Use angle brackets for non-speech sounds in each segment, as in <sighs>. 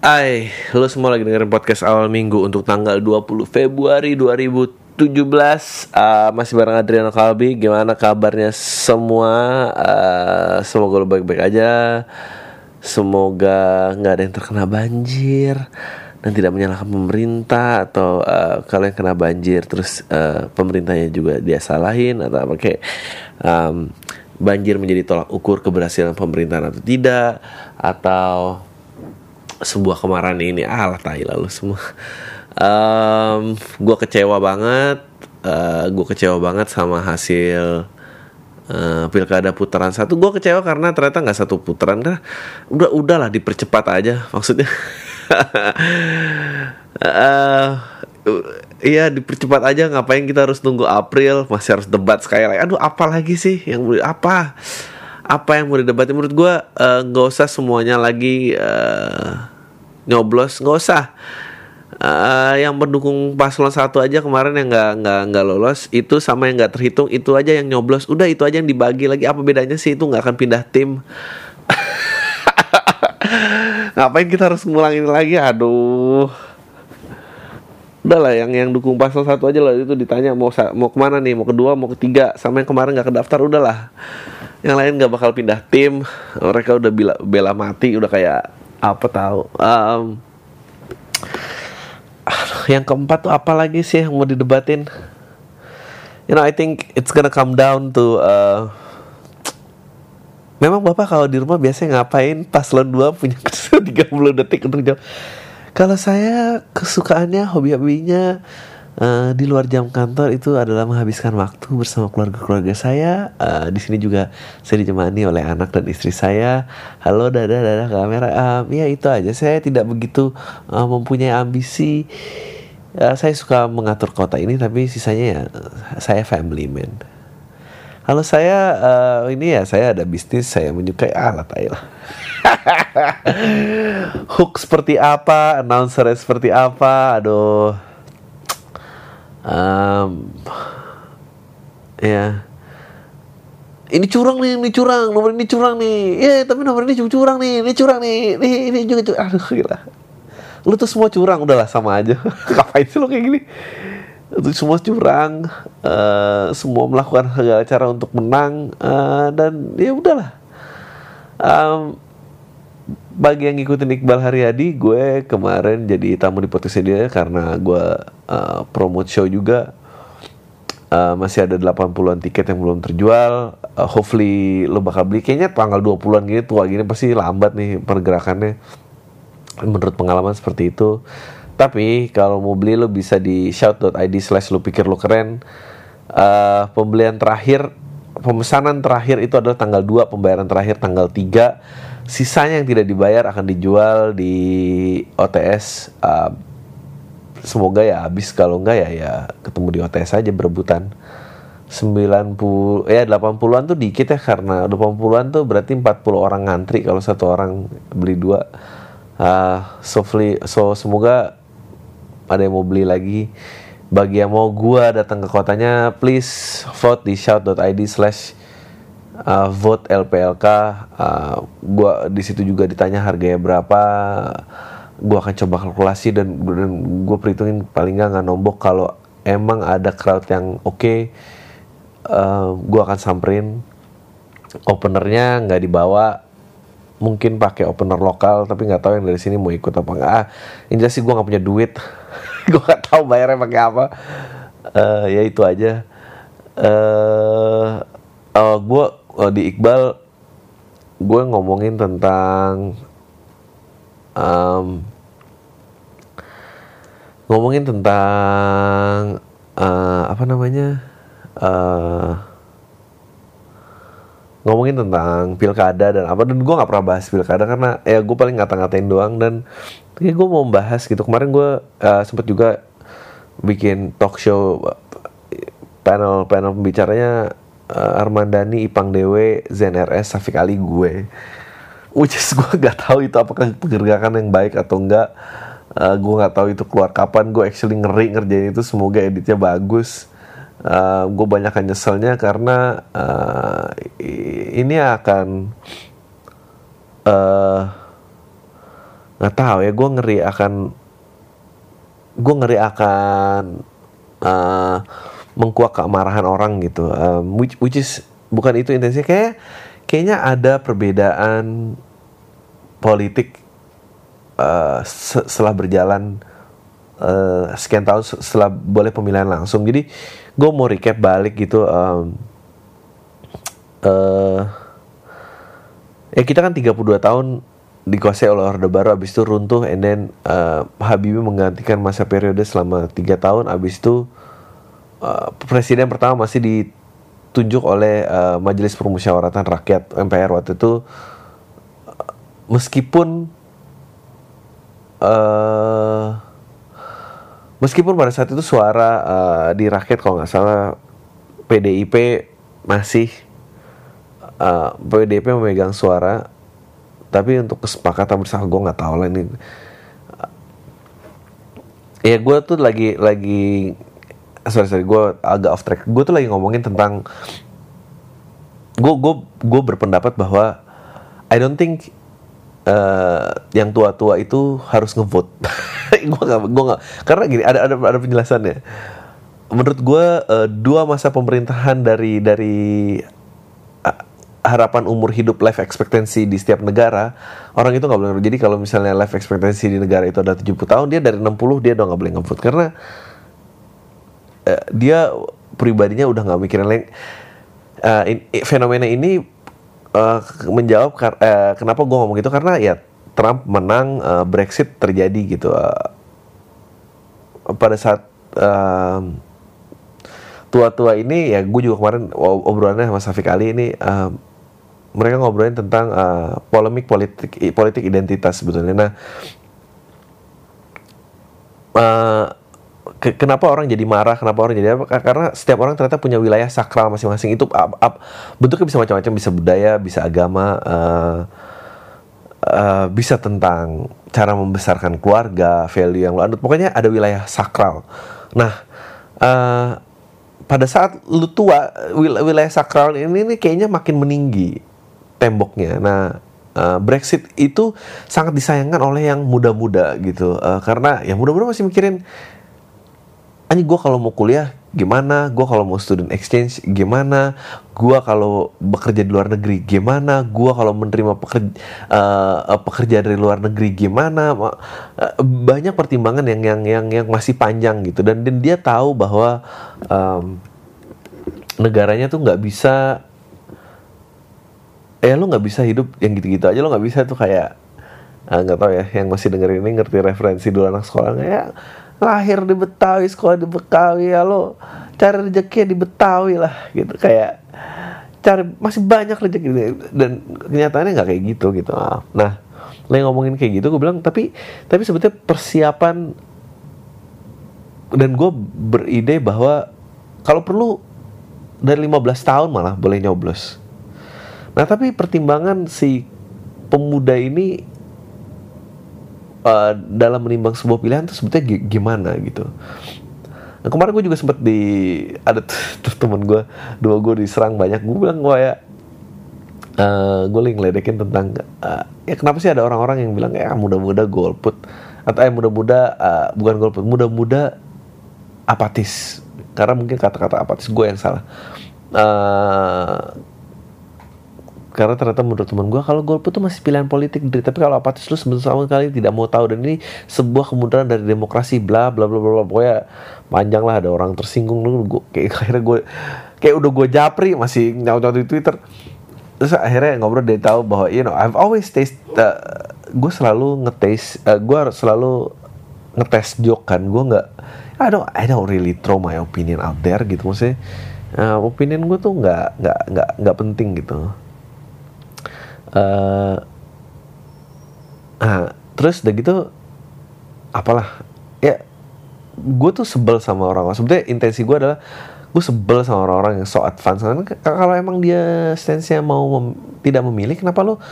Hai, lo semua lagi dengerin podcast awal minggu untuk tanggal 20 Februari 2017 uh, Masih bareng Adriano Kalbi, gimana kabarnya semua? Uh, semoga lo baik-baik aja. Semoga nggak ada yang terkena banjir dan tidak menyalahkan pemerintah atau uh, kalian kena banjir terus uh, pemerintahnya juga dia salahin atau apa kayak um, banjir menjadi tolak ukur keberhasilan pemerintahan atau tidak atau sebuah kemarahan ini. Alah tai lalu semua. Um, gue kecewa banget uh, gue kecewa banget sama hasil uh, pilkada putaran satu. Gue kecewa karena ternyata nggak satu putaran dah. Udah udahlah dipercepat aja maksudnya. Uh, <laughs> Iya dipercepat aja. Ngapain kita harus tunggu April? Masih harus debat sekali lagi aduh apa lagi sih yang mau apa? Apa yang mau didebatin? Menurut gue nggak uh, usah semuanya lagi nyoblos nggak usah. Uh, yang mendukung paslon satu aja kemarin yang nggak nggak nggak lolos itu sama yang nggak terhitung itu aja yang nyoblos. Udah itu aja yang dibagi lagi. Apa bedanya sih? Itu nggak akan pindah tim. <laughs> Ngapain kita harus ngulangin lagi? Aduh. Udah lah yang yang dukung paslon satu aja lah. Itu ditanya mau mau ke mana nih? Mau kedua mau ketiga? Sama yang kemarin nggak kedaftar udahlah yang lain nggak bakal pindah tim. Mereka udah bila, bela mati udah kayak apa tahu? Um, yang keempat tuh apa lagi sih yang mau didebatin? You know I think it's gonna come down to uh, Memang Bapak kalau di rumah biasanya ngapain paslon 2 punya <laughs> 30 detik untuk jawab? Kalau saya kesukaannya, hobi-hobinya uh, di luar jam kantor itu adalah menghabiskan waktu bersama keluarga-keluarga saya. Uh, di sini juga saya ditemani oleh anak dan istri saya. Halo, dadah, dadah kamera. Um, ya itu aja. Saya tidak begitu uh, mempunyai ambisi. Uh, saya suka mengatur kota ini, tapi sisanya ya saya family man. Kalau saya uh, ini ya saya ada bisnis saya menyukai alat lah. <laughs> Hook seperti apa, announcer seperti apa, aduh. Um, ya. Ini curang nih, ini curang, nomor ini curang nih. Ya, yeah, tapi nomor ini juga curang nih, ini curang nih, ini ini juga curang. Aduh, gila. Lu tuh semua curang, udahlah sama aja. <laughs> Ngapain sih lo kayak gini? Itu semua curang, uh, semua melakukan segala cara untuk menang uh, dan ya udahlah. Um, bagi yang ngikutin Iqbal Haryadi, gue kemarin jadi tamu di podcast dia karena gue uh, promote show juga. Uh, masih ada 80-an tiket yang belum terjual. Uh, hopefully lo bakal beli. Kayaknya tanggal 20-an gini tua gini pasti lambat nih pergerakannya. Menurut pengalaman seperti itu. Tapi kalau mau beli lo bisa di shout.id slash lo pikir lo keren. Uh, pembelian terakhir, pemesanan terakhir itu adalah tanggal 2, pembayaran terakhir tanggal 3. Sisanya yang tidak dibayar akan dijual di OTS. Uh, semoga ya habis kalau enggak ya ya ketemu di OTS aja berebutan. 90 ya 80-an tuh dikit ya karena 80-an tuh berarti 40 orang ngantri kalau satu orang beli dua. Uh, so, so semoga ada yang mau beli lagi bagi yang mau gua datang ke kotanya please vote di shout.id slash uh, vote LPLK uh, gua di situ juga ditanya harganya berapa gua akan coba kalkulasi dan, dan gua perhitungin paling nggak nggak nombok. Kalau emang ada crowd yang oke okay, uh, gua akan samperin. Openernya nggak dibawa mungkin pakai opener lokal tapi nggak tahu yang dari sini mau ikut apa enggak ah, ini sih gue nggak punya duit. <laughs> Gue nggak tahu bayarnya pakai apa. Uh, ya itu aja. Uh, uh, gue uh, di Iqbal gue ngomongin tentang um, ngomongin tentang uh, apa namanya uh, ngomongin tentang pilkada dan apa dan gue nggak pernah bahas pilkada karena ya gue paling ngata-ngatain doang dan ya gue mau bahas gitu. Kemarin gue uh, sempet juga bikin talk show panel panel pembicaranya uh, Armandani Ipang Dewe Zen RS Safik Ali gue which is <laughs> gue gak tahu itu apakah pergerakan yang baik atau enggak uh, gue nggak tahu itu keluar kapan. Gue actually ngeri ngerjain itu. Semoga editnya bagus. Uh, gue banyak nyeselnya karena uh, ini akan uh, nggak tahu ya. Gue ngeri akan gue ngeri akan uh, mengkuak keamarahan orang gitu. Um, which, which is bukan itu intensinya. Kayak kayaknya ada perbedaan politik uh, setelah berjalan uh, sekian tahun setelah boleh pemilihan langsung. Jadi gue mau recap balik gitu um, uh, ya kita kan 32 tahun dikuasai oleh Orde Baru abis itu runtuh and then uh, Habibie menggantikan masa periode selama tiga tahun abis itu uh, presiden pertama masih ditunjuk oleh uh, Majelis Permusyawaratan Rakyat MPR waktu itu meskipun uh, meskipun pada saat itu suara uh, di rakyat kalau nggak salah PDIP masih uh, PDIP memegang suara tapi untuk kesepakatan bersama gue nggak tahu lah ini. Ya gue tuh lagi lagi sorry sorry gue agak off track. Gue tuh lagi ngomongin tentang gue gue gue berpendapat bahwa I don't think uh, yang tua-tua itu harus ngevote. <laughs> Gue gak gue gak karena gini ada ada ada penjelasannya. Menurut gue uh, dua masa pemerintahan dari dari harapan umur hidup life expectancy di setiap negara orang itu nggak boleh jadi kalau misalnya life expectancy di negara itu ada 70 tahun dia dari 60 dia udah nggak boleh ngevote. Karena uh, dia pribadinya udah nggak mikirin lain. Uh, fenomena ini uh, menjawab uh, kenapa gue ngomong itu karena ya Trump menang uh, Brexit terjadi gitu. Uh, pada saat uh, tua-tua ini ya gue juga kemarin obrolannya sama Safik Ali ini uh, mereka ngobrolin tentang uh, polemik politik politik identitas sebetulnya. Nah, uh, ke, kenapa orang jadi marah? Kenapa orang jadi apa? Karena setiap orang ternyata punya wilayah sakral masing-masing. Itu up, up, bentuknya bisa macam-macam, bisa budaya, bisa agama, uh, uh, bisa tentang cara membesarkan keluarga, value yang lo anut. Pokoknya ada wilayah sakral. Nah. Uh, pada saat lu tua wilayah sakral ini, ini kayaknya makin meninggi temboknya. Nah, Brexit itu sangat disayangkan oleh yang muda-muda gitu, uh, karena yang muda-muda masih mikirin, anjing gue kalau mau kuliah gimana, gue kalau mau student exchange gimana, gue kalau bekerja di luar negeri gimana, gue kalau menerima pekerja, uh, pekerja dari luar negeri gimana, uh, banyak pertimbangan yang yang yang yang masih panjang gitu, dan, dan dia tahu bahwa um, negaranya tuh nggak bisa eh lo nggak bisa hidup yang gitu-gitu aja. Lo nggak bisa tuh kayak ah, nggak uh, tahu ya yang masih dengerin ini ngerti referensi dulu anak sekolah ya lahir di Betawi sekolah di Betawi ya lo cari rezeki di Betawi lah gitu. Kayak cari masih banyak rezeki. Dan kenyataannya nggak kayak gitu gitu. Nah lo yang ngomongin kayak gitu gue bilang tapi tapi sebetulnya persiapan dan gue beride bahwa kalau perlu dari 15 tahun malah boleh nyoblos. Nah tapi pertimbangan si pemuda ini uh, dalam menimbang sebuah pilihan itu sebetulnya gimana gitu. Nah, kemarin gue juga sempat di ada tuh temen gue dua gue diserang banyak gue bilang gue ya uh, gue lagi ngeledekin tentang uh, ya kenapa sih ada orang-orang yang bilang ya muda-muda golput atau eh muda-muda uh, bukan golput muda-muda apatis karena mungkin kata-kata apatis gue yang salah uh, karena ternyata menurut teman gue kalau golput itu masih pilihan politik dari tapi kalau apatis lu sama sekali tidak mau tahu. Dan ini sebuah kemudahan dari demokrasi bla bla bla bla pokoknya panjang lah ada orang tersinggung. Lu gue kayak <laughs> akhirnya gue kayak udah gue japri masih nyaut nyaut di twitter. Terus akhirnya ngobrol dia tahu bahwa you know I've always taste uh, gue selalu ngetes uh, gue selalu ngetes joke kan. Gue nggak I don't I don't really throw my opinion out there gitu. Maksudnya uh, opinion gue tuh nggak nggak nggak nggak penting gitu uh, nah terus udah gitu apalah ya gue tuh sebel sama orang-orang sebetulnya intensi gue adalah gue sebel sama orang-orang yang so advance. Kan kalau emang dia stance mau mem tidak memilih kenapa lo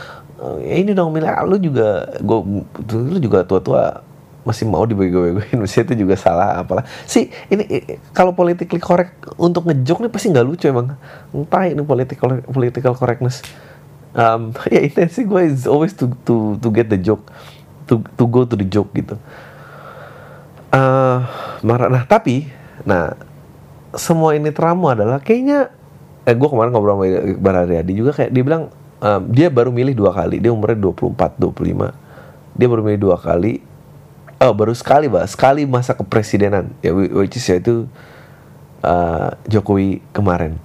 ya ini dong milih. Lo juga gue lu juga tua-tua masih mau dibego-begoin <laughs> masih itu juga salah apalah. Sih ini kalau politically correct untuk ngejok nih pasti nggak lucu emang. Entah ini political political correctness um, ya intensi gue is always to to to get the joke. To, to go to the joke gitu. Uh, marah. Nah tapi nah semua ini teramu adalah kayaknya eh gue kemarin ngobrol sama Iqbal Haryadi juga kayak dia bilang um, dia baru milih dua kali. Dia umurnya 24 25 dia baru milih dua kali. Oh baru sekali bah sekali masa kepresidenan. Ya which is yaitu uh, Jokowi kemarin.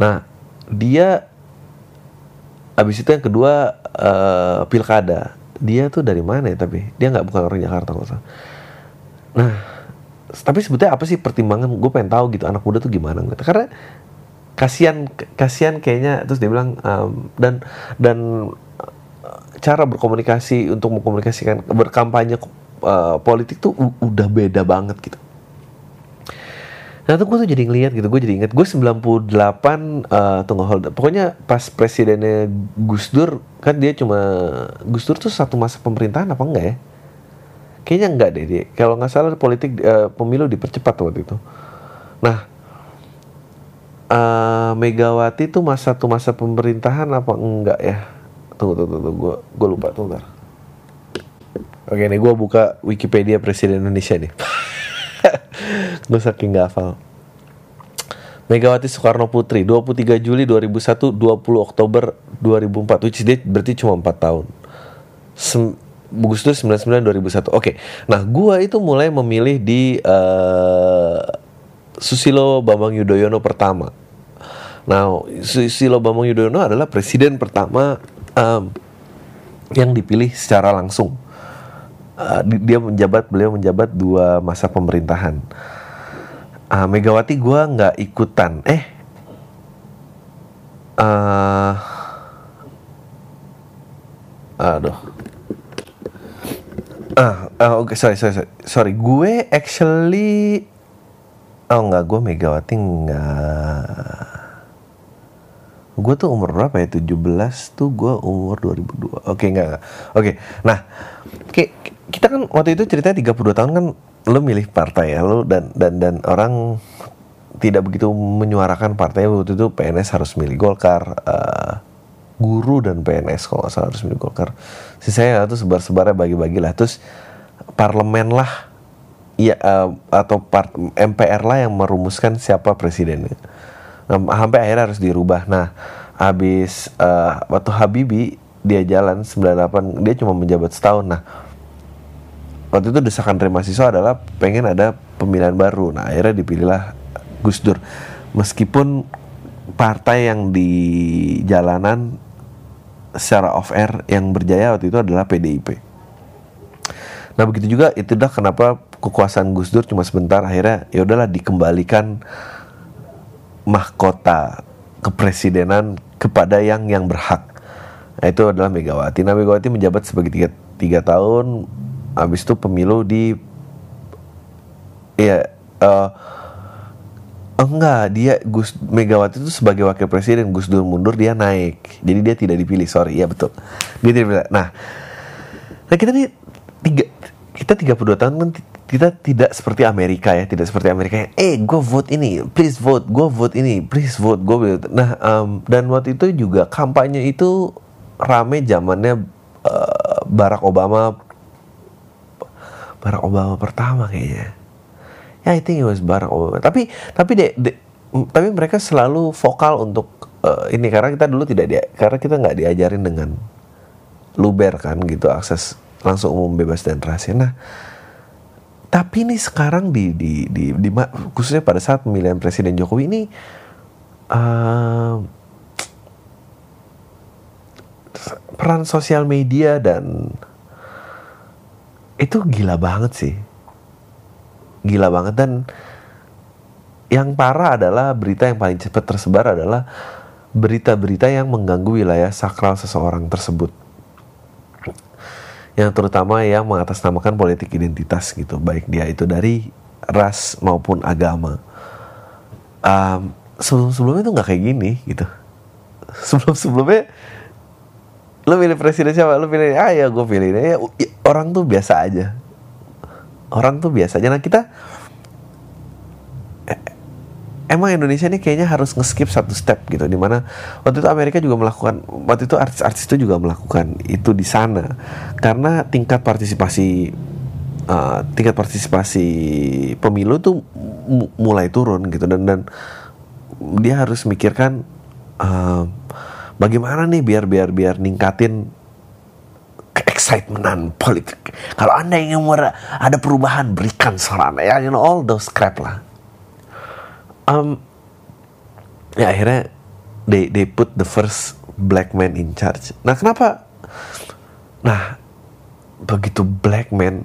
Nah dia abis itu yang kedua uh, pilkada. Dia tuh dari mana ya tapi? Dia nggak bukan orang Jakarta kok nah tapi sebetulnya apa sih pertimbangan? Gue pengen tahu gitu anak muda tuh gimana gitu. Karena kasihan kasihan kayaknya terus dia bilang um, dan dan uh, cara berkomunikasi untuk mengkomunikasikan berkampanye uh, politik tuh udah beda banget gitu Nah tuh gue tuh jadi ngeliat gitu, gue jadi inget gue 98 uh, tunggu hold Pokoknya pas presidennya Gus Dur kan dia cuma Gus Dur tuh satu masa pemerintahan apa enggak ya? Kayaknya enggak deh dia. Kalau nggak salah politik uh, pemilu dipercepat waktu itu. Nah uh, Megawati tuh masa satu masa pemerintahan apa enggak ya? Tunggu tunggu tunggu, gue gue lupa tuh ntar. Oke nih gue buka Wikipedia Presiden Indonesia nih. <laughs> <laughs> gue saking gak hafal. Megawati Soekarno Putri 23 Juli 2001 20 Oktober 2004 which is berarti cuma 4 tahun. Sem Agustus 99 2001 Oke okay. Nah gue itu mulai memilih di uh, Susilo Bambang Yudhoyono pertama. Nah Susilo Bambang Yudhoyono adalah presiden pertama um, Yang dipilih secara langsung uh, dia menjabat beliau menjabat dua masa pemerintahan. Uh, Megawati gue nggak ikutan. Eh uh, aduh. Ah uh, oke okay, sorry sorry. Sorry gue actually oh nggak gue Megawati nggak. Gue tuh umur berapa ya? 17 tuh gue umur 2002 oke okay, enggak. oke okay. nah kayak kita kan waktu itu ceritanya 32 tahun kan lo milih partai ya lo dan dan dan orang tidak begitu menyuarakan partai waktu itu PNS harus milih Golkar uh, guru dan PNS kalau nggak salah harus milih Golkar. Sisanya tuh sebar-sebarnya bagi-bagi lah. Terus parlemen lah ya uh, atau part, MPR lah yang merumuskan siapa presidennya. Nah, sampai akhirnya harus dirubah. Nah habis uh, waktu Habibi dia jalan 98 dia cuma menjabat setahun. Nah waktu itu desakan dari mahasiswa adalah pengen ada pemilihan baru. Nah akhirnya dipilihlah Gus Dur. Meskipun partai yang di jalanan secara off air yang berjaya waktu itu adalah PDIP. Nah begitu juga itu dah kenapa kekuasaan Gus Dur cuma sebentar akhirnya ya udahlah dikembalikan mahkota kepresidenan kepada yang yang berhak. Nah, itu adalah Megawati. Nah Megawati menjabat sebagai tiga, tiga tahun habis itu pemilu di ya uh, enggak dia Gus Megawati itu sebagai wakil presiden Gus Dur mundur dia naik. Jadi dia tidak dipilih sorry. Ya betul. Dia tidak dipilih. Nah nah kita nih tiga kita 32 tahun kan kita tidak seperti Amerika ya tidak seperti Amerika yang eh gue vote ini please vote gue vote ini please vote gue vote. Nah um, dan waktu itu juga kampanye itu rame zamannya uh, Barack Obama Barack Obama pertama kayaknya. Ya I think it was Barack Obama. Tapi tapi deh de, tapi mereka selalu vokal untuk uh, ini. Karena kita dulu tidak dia karena kita nggak diajarin dengan luber kan gitu akses langsung umum bebas dan rahasia. Nah tapi ini sekarang di di, di, di khususnya pada saat pemilihan presiden Jokowi ini uh, peran sosial media dan itu gila banget sih. Gila banget. Dan yang parah adalah berita yang paling cepat tersebar adalah berita-berita yang mengganggu wilayah sakral seseorang tersebut. Yang terutama yang mengatasnamakan politik identitas gitu. Baik dia itu dari ras maupun agama. Um, sebelum sebelumnya tuh nggak kayak gini gitu. <laughs> Sebelum sebelumnya lu pilih presiden siapa? Lu pilih ah ya gue pilih ini ya, orang tuh biasa aja. Orang tuh biasa aja. Nah kita eh, emang Indonesia ini kayaknya harus nge-skip satu step gitu di mana waktu itu Amerika juga melakukan waktu itu artis-artis itu juga melakukan itu di sana. Karena tingkat partisipasi uh, tingkat partisipasi pemilu tuh mu- mulai turun gitu. Dan dan dia harus mikirkan uh, bagaimana nih biar biar biar ningkatin excitementan politik. Kalau anda ingin ada perubahan berikan suara anda ya, you know all those crap lah um, ya akhirnya they they put the first black man in charge. Nah kenapa? Nah begitu black man,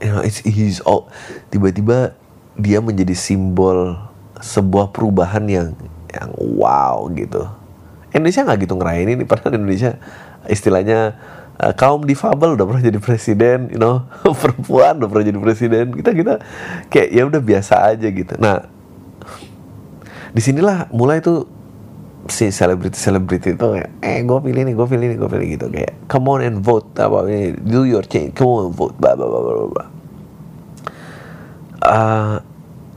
you know, it's, he's all tiba-tiba dia menjadi simbol sebuah perubahan yang yang wow gitu. Indonesia nggak gitu ngerayain ini, padahal Indonesia istilahnya uh, kaum difabel udah pernah jadi presiden, you know, <laughs> perempuan udah pernah jadi presiden. Kita kita kayak ya udah biasa aja gitu. Nah di sinilah mulai tuh si selebriti selebriti itu kayak eh gue pilih nih gue pilih nih gue pilih gitu. Kayak come on and vote apa ini do your change come on and vote blah blah blah blah blah uh,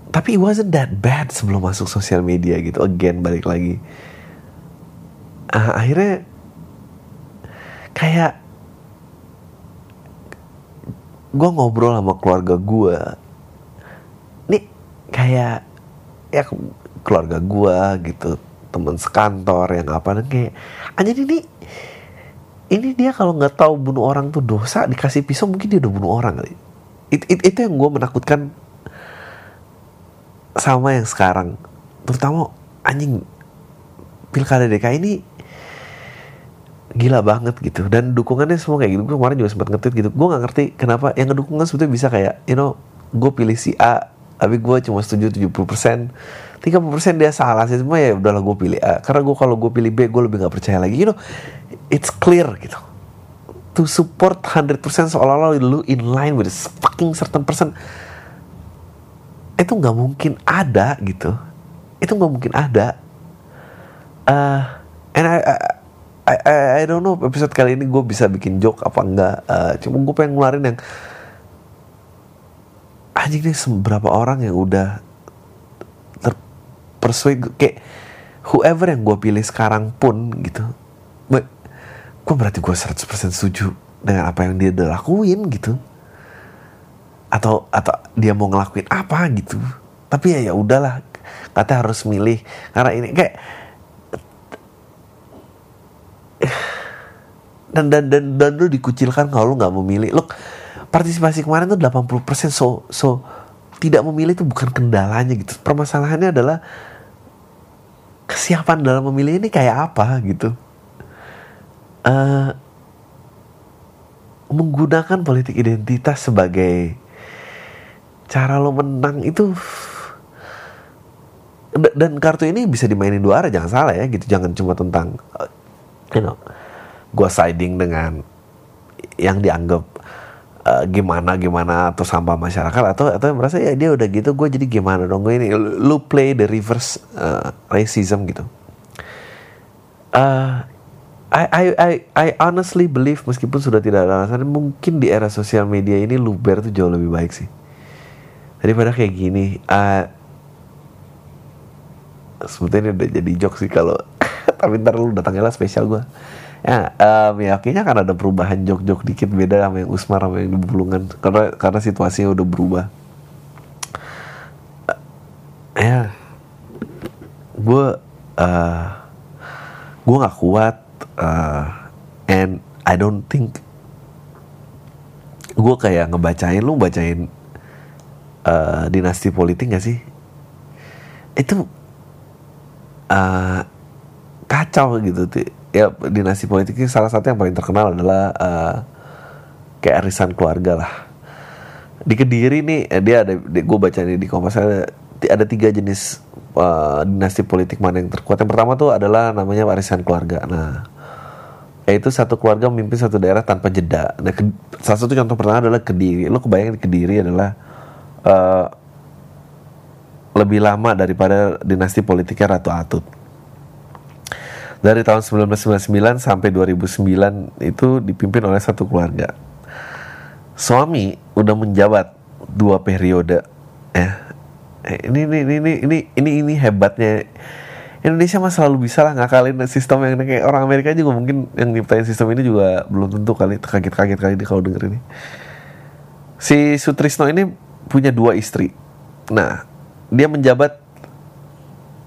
tapi it wasn't that bad sebelum masuk sosial media gitu. Again balik lagi uh, akhirnya kayak gue ngobrol sama keluarga gue nih kayak ya keluarga gua gitu teman sekantor yang apa dan kayak aja ini ini dia kalau nggak tahu bunuh orang tuh dosa dikasih pisau mungkin dia udah bunuh orang kali. It, it, itu yang gue menakutkan sama yang sekarang. Terutama anjing pilkada DKI ini gila banget gitu. Dan dukungannya semua kayak gitu. Gue kemarin juga sempat ngetit gitu. Gue nggak ngerti kenapa. Yang ngedukungnya sebetulnya bisa kayak you know gue pilih si A tapi gue cuma setuju 70 persen. 30% dia salah sih. Semua ya udahlah gue pilih A. Karena gue kalau gue pilih B gue lebih nggak percaya lagi. You know it's clear gitu. To support 100% seolah-olah lu in line with this fucking certain person itu nggak mungkin ada gitu. Itu nggak mungkin ada. Uh, and I, I, I, I don't know episode kali ini gue bisa bikin joke apa enggak. Uh, cuma gue pengen ngeluarin yang anjing nih seberapa orang yang udah persuade kayak whoever yang gue pilih sekarang pun gitu. Gue berarti gue 100% setuju dengan apa yang dia udah lakuin gitu. Atau atau dia mau ngelakuin apa gitu. Tapi ya ya udahlah kata harus milih. Karena ini kayak <sighs> dan dan dan dan lu dikucilkan kalau lu nggak memilih. Look partisipasi kemarin tuh 80% so so tidak memilih itu bukan kendalanya gitu. Permasalahannya adalah kesiapan dalam memilih ini kayak apa gitu. Uh, menggunakan politik identitas sebagai cara lo menang itu dan kartu ini bisa dimainin dua arah jangan salah ya gitu. Jangan cuma tentang you know gue siding dengan yang dianggap uh, gimana gimana atau sampah masyarakat atau atau merasa ya dia udah gitu gue jadi gimana dong? Gue ini lu play the reverse uh, racism gitu. Uh, I, I I I honestly believe meskipun sudah tidak ada alasan mungkin di era sosial media ini luber tuh jauh lebih baik sih. Daripada kayak gini uh, sebetulnya udah jadi joke sih kalau tapi ntar lu datangnya lah spesial gue ya um, ya kayaknya akan ada perubahan jok-jok dikit beda sama yang Usmar sama yang di Bulungan karena karena situasinya udah berubah. Uh, ya. Gue uh, gue nggak kuat uh, and I don't think gue kayak ngebacain lu bacain uh, dinasti politik gak sih? Itu kacau gitu ya dinasti politiknya salah satu yang paling terkenal adalah uh, kayak arisan keluarga lah. Di kediri nih eh, dia ada gue baca nih di kompas ada ada tiga jenis uh, dinasti politik mana yang terkuat. Yang pertama tuh adalah namanya warisan keluarga. Nah yaitu satu keluarga memimpin satu daerah tanpa jeda. Nah ke, salah satu contoh pertama adalah kediri. Lo kebayang di kediri adalah uh, lebih lama daripada dinasti politiknya Ratu Atut dari tahun 1999 sampai 2009 itu dipimpin oleh satu keluarga. Suami udah menjabat dua periode ya. Eh, ini ini ini ini ini ini, ini hebatnya Indonesia mah selalu bisa lah ngakalin sistem yang kayak orang Amerika juga mungkin yang nyiptain sistem ini juga belum tentu kali kaget-kaget kali dia kalau denger ini. Si Sutrisno ini punya dua istri. Nah, dia menjabat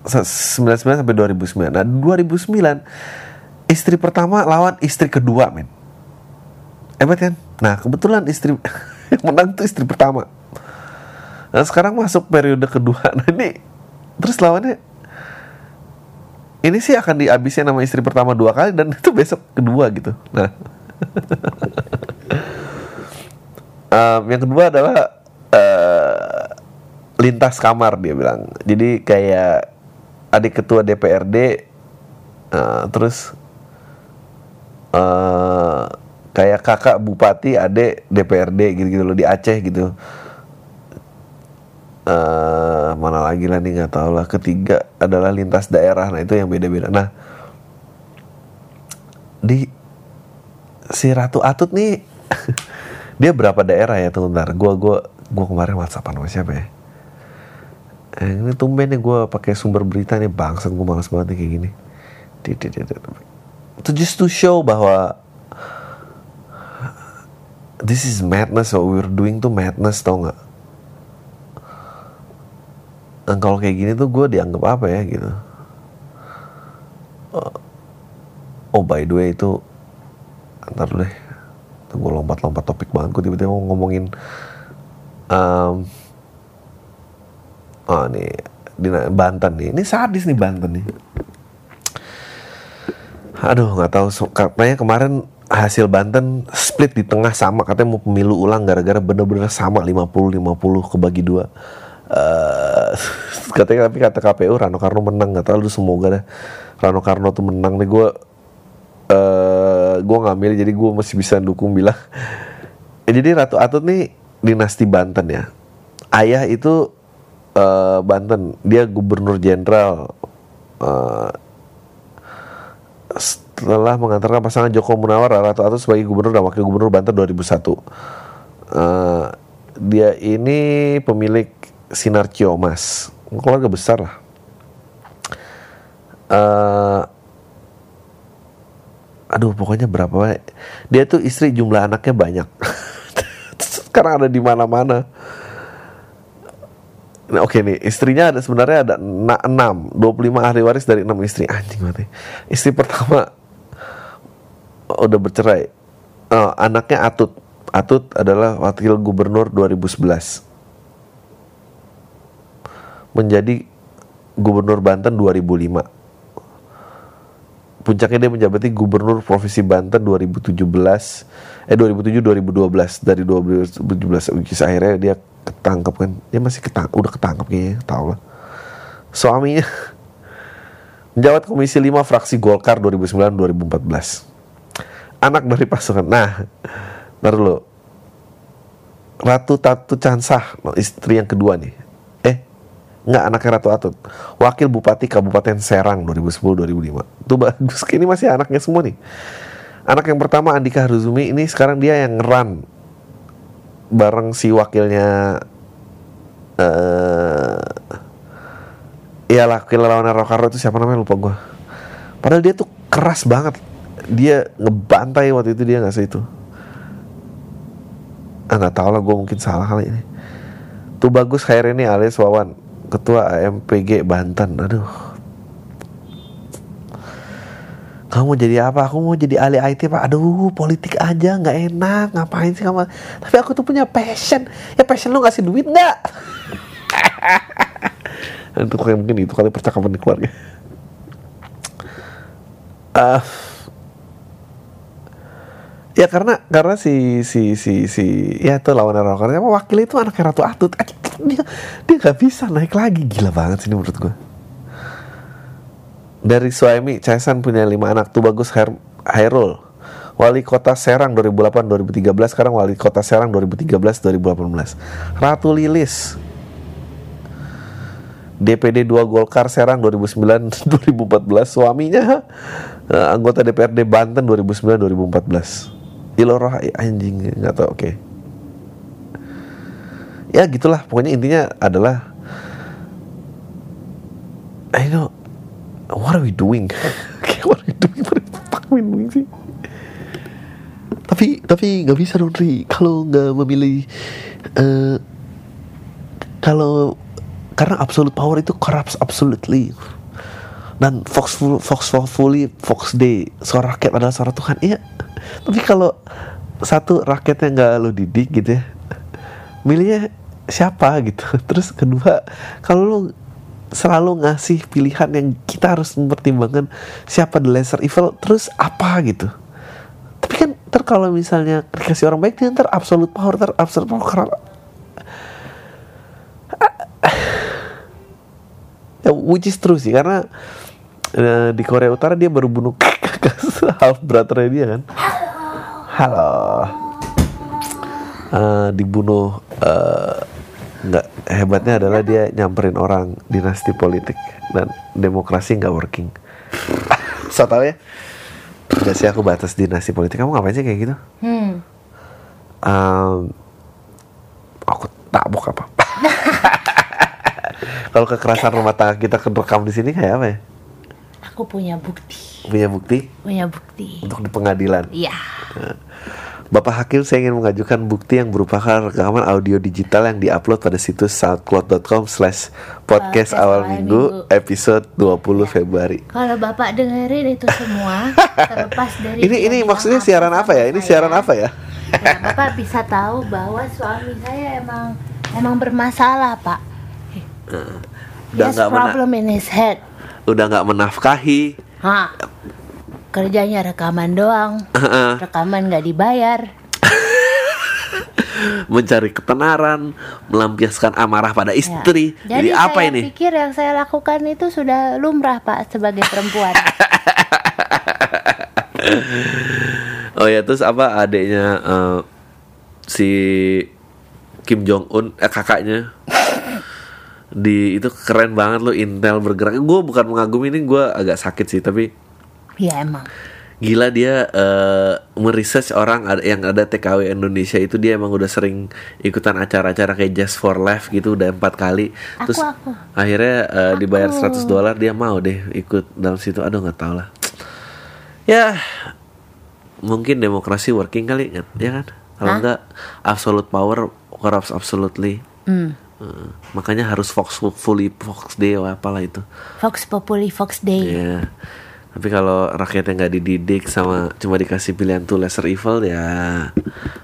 99 sampai 2009. Nah, 2009 istri pertama lawan istri kedua, men. Hebat kan? Nah, kebetulan istri <laughs> yang menang tuh istri pertama. Nah, sekarang masuk periode kedua. <laughs> Nah, ini terus lawannya ini sih akan dihabisin sama istri pertama dua kali dan <laughs> itu besok kedua gitu. Nah, um, yang kedua adalah uh, lintas kamar dia bilang. Jadi kayak adik ketua DPRD, uh, terus uh, kayak kakak bupati, adik DPRD gitu-gitu loh di Aceh gitu. Uh, mana lagi lah nih nggak tahu lah. Ketiga adalah lintas daerah. Nah itu yang beda-beda. Nah di si Ratu Atut nih <laughs> dia berapa daerah ya tuh ntar gua gua gua kemarin WhatsApp sama siapa ya eh, ini tumben nih gue pakai sumber berita nih bangsat gue malas banget nih kayak gini. Itu just to show bahwa this is madness what we're doing tuh madness tau nggak? Dan kalau kayak gini tuh gue dianggap apa ya gitu? Uh, oh by the way itu ntar dulu deh. Gue lompat-lompat topik banget gue tiba-tiba mau ngomongin um, oh nih. Di Banten nih. Ini sadis nih Banten nih. Aduh nggak tahu. Katanya kemarin hasil Banten split di tengah sama. Katanya mau pemilu ulang gara-gara bener-bener sama. 50 50 kebagi dua. Uh, <laughs> katanya tapi kata KPU Rano Karno menang. Nggak tahu semoga deh. Rano Karno tuh menang nih. Gue uh, gue ngambil jadi gue masih bisa dukung bilang. <laughs> Eh, jadi Ratu Atut nih dinasti Banten ya. Ayah itu uh, Banten. Dia gubernur jenderal. Uh, setelah mengantarkan pasangan Joko Munawar Ratu Atut sebagai gubernur dan wakil gubernur Banten 2001 uh, dia ini pemilik Sinar Ciomas keluarga besar lah. Uh, aduh pokoknya berapa dia tuh istri jumlah anaknya banyak. <laughs> Sekarang ada di mana-mana Nah, oke okay nih, istrinya ada sebenarnya ada 6, 25 ahli waris dari 6 istri. Anjing mati. Istri pertama udah bercerai. Oh, anaknya Atut. Atut adalah wakil gubernur 2011 menjadi gubernur Banten 2005. Puncaknya dia menjabati gubernur Provinsi Banten 2017 eh 2007 2012 dari 2017 kisah akhirnya dia ketangkep kan. Dia masih ketang udah ketangkep kayaknya tau lah. Suaminya <laughs> menjabat komisi 5 fraksi Golkar 2009 2014 anak dari pasukan. Nah ntar dulu. Ratu Tatu Cansah istri yang kedua nih Nggak anaknya Ratu Atut. Wakil Bupati Kabupaten Serang 2010-2005 Itu bagus. Ini masih anaknya semua nih. Anak yang pertama Andika Haruzumi. Ini sekarang dia yang ngeran Bareng si wakilnya uh, Iya lah Wakil lawan Rokaro itu siapa namanya? Lupa gue Padahal dia tuh keras banget. Dia ngebantai waktu itu dia ngasih itu? Ah nggak tahu lah gue mungkin salah kali ini. Tuh bagus ini alias Wawan ketua AMPG Banten aduh kamu jadi apa? Aku mau jadi ahli IT pak. Aduh, politik aja nggak enak. Ngapain sih kamu? Tapi aku tuh punya passion. Ya passion lu ngasih duit nggak? <laughs> itu kayak mungkin itu kali percakapan di keluarga. Uh, ya karena karena si si si si ya itu lawan rocker apa wakil itu anak Ratu Atut. Dia dia nggak bisa naik lagi. Gila banget sih menurut gue dari suami Caisan punya lima anak. Tuh bagus Her Hairul. Wali Kota Serang 2008 2013 sekarang Wali Kota Serang 2013 2018 Ratu Lilis. DPD 2 Golkar Serang 2009 2014 <laughs> suaminya uh, anggota DPRD Banten 2009 2014 Iloroh anjing nggak tau oke okay ya gitulah pokoknya intinya adalah I know what are we doing? <laughs> Kayak what are we doing? What fuck we doing sih? Tapi tapi nggak bisa dong kalau nggak memilih eh kalau karena absolute power itu corrupts absolutely dan Fox Fox fully Fox Day. Seorang rakyat adalah seorang Tuhan iya. Tapi kalau satu rakyatnya nggak lo didik gitu ya milihnya siapa gitu? <laughs> Terus kedua kalau lo selalu ngasih pilihan yang kita harus mempertimbangkan siapa the lesser evil terus apa gitu? Tapi kan ntar kalau misalnya dikasih orang baik dia ntar absolute power ntar absolute power karena <sighs> ya, which is true sih karena eh, di Korea Utara dia baru bunuh <laughs> half brother dia kan? Halo. Eh, dibunuh eh, nggak hebatnya adalah dia nyamperin orang dinasti politik dan demokrasi nggak working. <laughs> So tau ya? Gak sih aku batas dinasti politik. Kamu ngapain sih kayak gitu? Hmm. Em, aku tabok apa <laughs> kalau kekerasan rumah tangga kita kerekam di sini kayak apa ya Aku punya bukti. punya bukti Punya bukti. untuk di pengadilan Iya. Bapak Hakim saya ingin mengajukan bukti yang berupa rekaman audio digital yang diupload pada situs soundcloud.com slash podcast awal minggu minggu. episode 20 Februari Kalau Bapak dengerin itu semua <laughs> terlepas dari ini ini maksudnya siaran apa ya ini saya, siaran apa ya ya, Bapak bisa tahu bahwa suami saya emang emang bermasalah, Pak. He has mena- problem in his head. Udah nggak menafkahi Hah. Kerjanya rekaman doang. Rekaman nggak dibayar. <laughs> mencari ketenaran melampiaskan amarah pada Ya. istri jadi, Jadi, apa saya ini pikir yang saya lakukan itu sudah lumrah, Pak, sebagai perempuan. <laughs> oh ya terus apa adiknya eh, si Kim Jong Un eh, kakaknya <laughs> di itu keren banget loh Intel bergerak gue bukan mengagumi ini gue agak sakit sih tapi ya emang. gila dia eh, meresearch orang ada yang ada TKW Indonesia itu dia emang udah sering ikutan acara-acara kayak Just for Life gitu udah empat kali Aku, terus aku. akhirnya dibayar Aku. 100 dolar dia mau deh ikut dalam situ aduh nggak tahu lah ya mungkin demokrasi working kali ya ya kan kalau Hah? enggak absolute power corrupts absolutely Hmm. Eh, makanya harus Fox fully Fox Day atau apalah itu Fox Populi, Fox Day. Iya. Tapi kalau rakyatnya nggak dididik sama cuma dikasih pilihan tuh lesser evil ya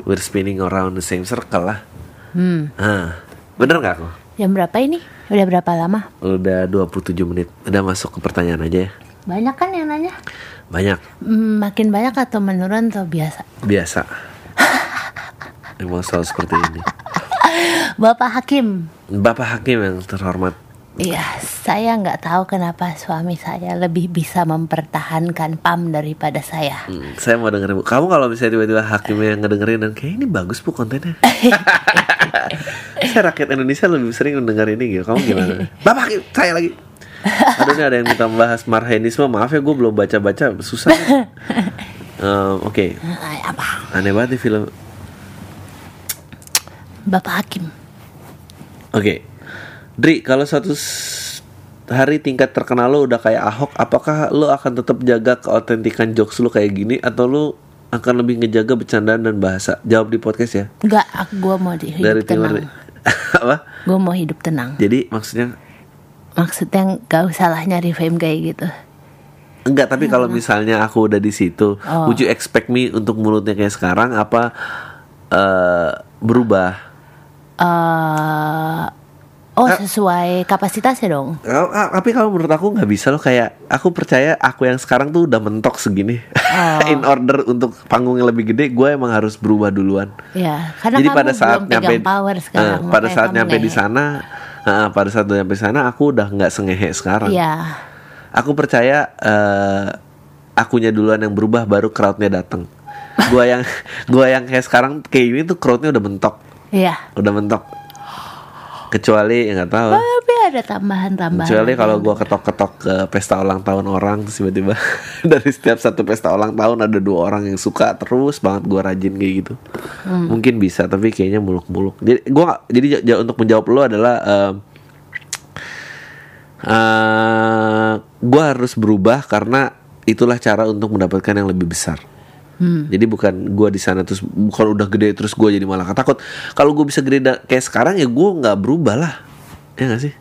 we're spinning around the same circle lah. Hmm. Ah, bener nggak aku? Jam berapa ini? Udah berapa lama? Udah 27 menit. Udah masuk ke pertanyaan aja ya. Banyak kan yang nanya? Banyak, Hmm, makin banyak atau menurun atau biasa? biasa. Emang selalu seperti ini. <laughs> Bapak Hakim, Bapak Hakim yang terhormat. Iya, saya nggak tahu kenapa suami saya lebih bisa mempertahankan PAM daripada saya. Hmm, saya mau dengerin. Kamu kalau misalnya tiba-tiba hakimnya yang ngedengerin dan kayak ini bagus bu kontennya. <laughs> saya rakyat Indonesia lebih sering mendengar ini gitu. Kamu gimana? Bapak Hakim, saya lagi. Aduh ini ada yang minta membahas marhenisme. Maaf ya gue belum baca-baca, susah. <laughs> Em, Oke, apa? aneh banget nih film. Bapak Hakim, Oke, Dri, kalau suatu s- hari tingkat terkenal lo udah kayak Ahok, apakah lo akan tetap jaga keautentikan jokes lo kayak gini atau lo akan lebih ngejaga bercandaan dan bahasa? Jawab di podcast ya. nggak, gue mau di- hidup Dari timur. tenang. <laughs> Apa? Gue mau hidup tenang. Jadi maksudnya Maksudnya nggak usah lah nyari fame kayak gitu. enggak, tapi kalau misalnya aku udah di situ, Oh. would you expect me untuk mulutnya kayak sekarang apa eh, berubah? Eh oh, sesuai kapasitasnya dong. Kau- ah, Tapi kalau menurut aku nggak bisa loh kayak aku percaya aku yang sekarang tuh udah mentok segini. Oh. <laughs> In order untuk panggung yang lebih gede, gue emang harus berubah duluan. Ya, karena Jadi kamu pada saat belum nyampe power sekarang. eh, pada saat nyampe di sana, eh, pada saat nyampe di sana aku udah nggak sengehe sekarang. Iya. Aku percaya eh, akunya duluan yang berubah baru crowdnya datang. gua yang <laughs> gua yang kayak sekarang kayak ini tuh crowdnya udah mentok, Iya. udah mentok. Kecuali ya nggak tahu. Tapi ada tambahan-tambahan. Kecuali kalau gua ketok-ketok ke pesta ulang tahun orang terus tiba-tiba <laughs> dari setiap satu pesta ulang tahun ada dua orang yang suka terus banget gua rajin kayak gitu. Hmm. Mungkin bisa tapi kayaknya muluk-muluk. Jadi gua jadi ja- ja- untuk menjawab lo adalah em, eh gue harus berubah karena itulah cara untuk mendapatkan yang lebih besar. Hmm. Jadi bukan gue di sana terus kalau udah gede terus gue jadi malah takut. Kalau gue bisa gede kayak sekarang ya gue nggak berubah lah. Ya gak sih?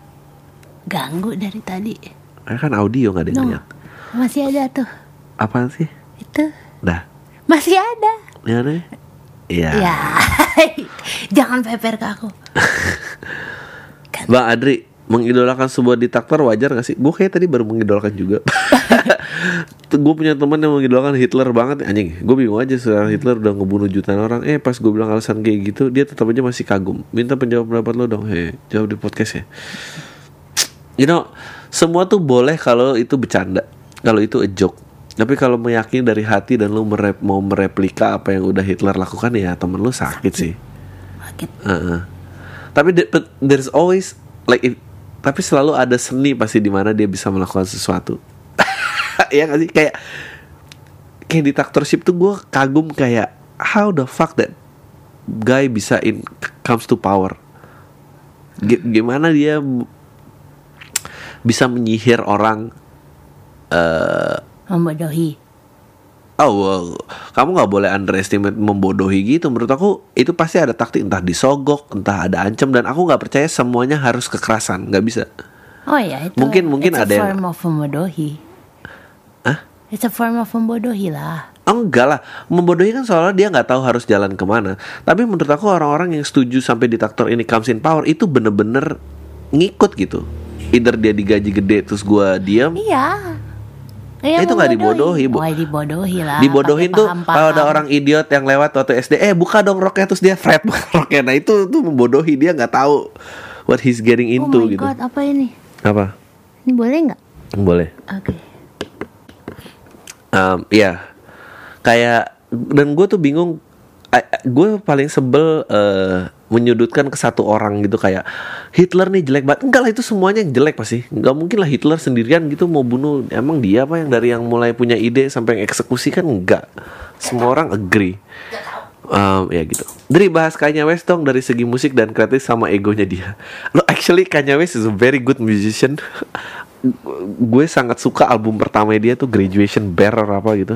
Ganggu dari tadi. Karena kan audio nggak ada yang No. lihat. Masih ada tuh. Apaan sih? Itu. Dah. Masih ada. Ya deh. Iya. Ya. <laughs> Jangan peper ke aku. Bang Adri, mengidolakan sebuah diktator wajar gak sih? Gue kayak tadi baru mengidolakan juga. <laughs> gue punya teman yang mengidolakan Hitler banget anjing. Gue bingung aja sekarang Hitler udah ngebunuh jutaan orang. Eh pas gue bilang alasan kayak gitu, dia tetap aja masih kagum. Minta penjawab pendapat lo dong. Hei, jawab di podcast ya. You know, semua tuh boleh kalau itu bercanda, kalau itu a joke. Tapi kalau meyakini dari hati dan lu merep- mau mereplika apa yang udah Hitler lakukan ya temen lu sakit sih. Sakit. Heeh. Tapi the- but there's always like if- tapi selalu ada seni pasti di mana dia bisa melakukan sesuatu. <laughs> ya gak sih kayak kayak dictatorship tuh gue kagum kayak how the fuck that guy bisa in comes to power. Gi- gimana dia bisa menyihir orang eh Membodohi. Oh, well, kamu nggak boleh underestimate membodohi gitu. Menurut aku itu pasti ada taktik entah disogok, entah ada ancam dan aku nggak percaya semuanya harus kekerasan, nggak bisa. Oh ya itu. Mungkin- mungkin it's ada a yang- form of membodohi. Hah? It's a form of membodohi lah. Enggak lah, membodohi kan soalnya dia nggak tahu harus jalan ke mana. Tapi menurut aku orang-orang yang setuju sampai diktator ini comes in power itu bener-bener ngikut gitu. Either dia digaji gede terus gua diam, Iya. Iya, Itu nggak dibodohi, Bu. Oh, dibodohi lah. dibodohin tuh kalau ada orang idiot yang lewat waktu SD eh buka dong roknya terus dia fret <laughs> roknya nah itu tuh membodohi dia nggak tahu what he's getting Oh into my gitu god, apa ini? apa Ini boleh nggak? boleh Oke. Um, iya kayak dan gue tuh bingung gue paling sebel eh, menyudutkan ke satu orang gitu kayak Hitler nih jelek banget enggak lah itu semuanya jelek pasti nggak mungkin lah Hitler sendirian gitu mau bunuh emang dia apa yang dari yang mulai punya ide sampai yang eksekusi kan enggak semua orang agree Um, ya gitu. Dari bahas Kanye West dong dari segi musik dan kreatif sama egonya dia. Lo actually Kanye West is a very good musician. <laughs> gue sangat suka album pertama dia tuh Graduation Bearer apa gitu.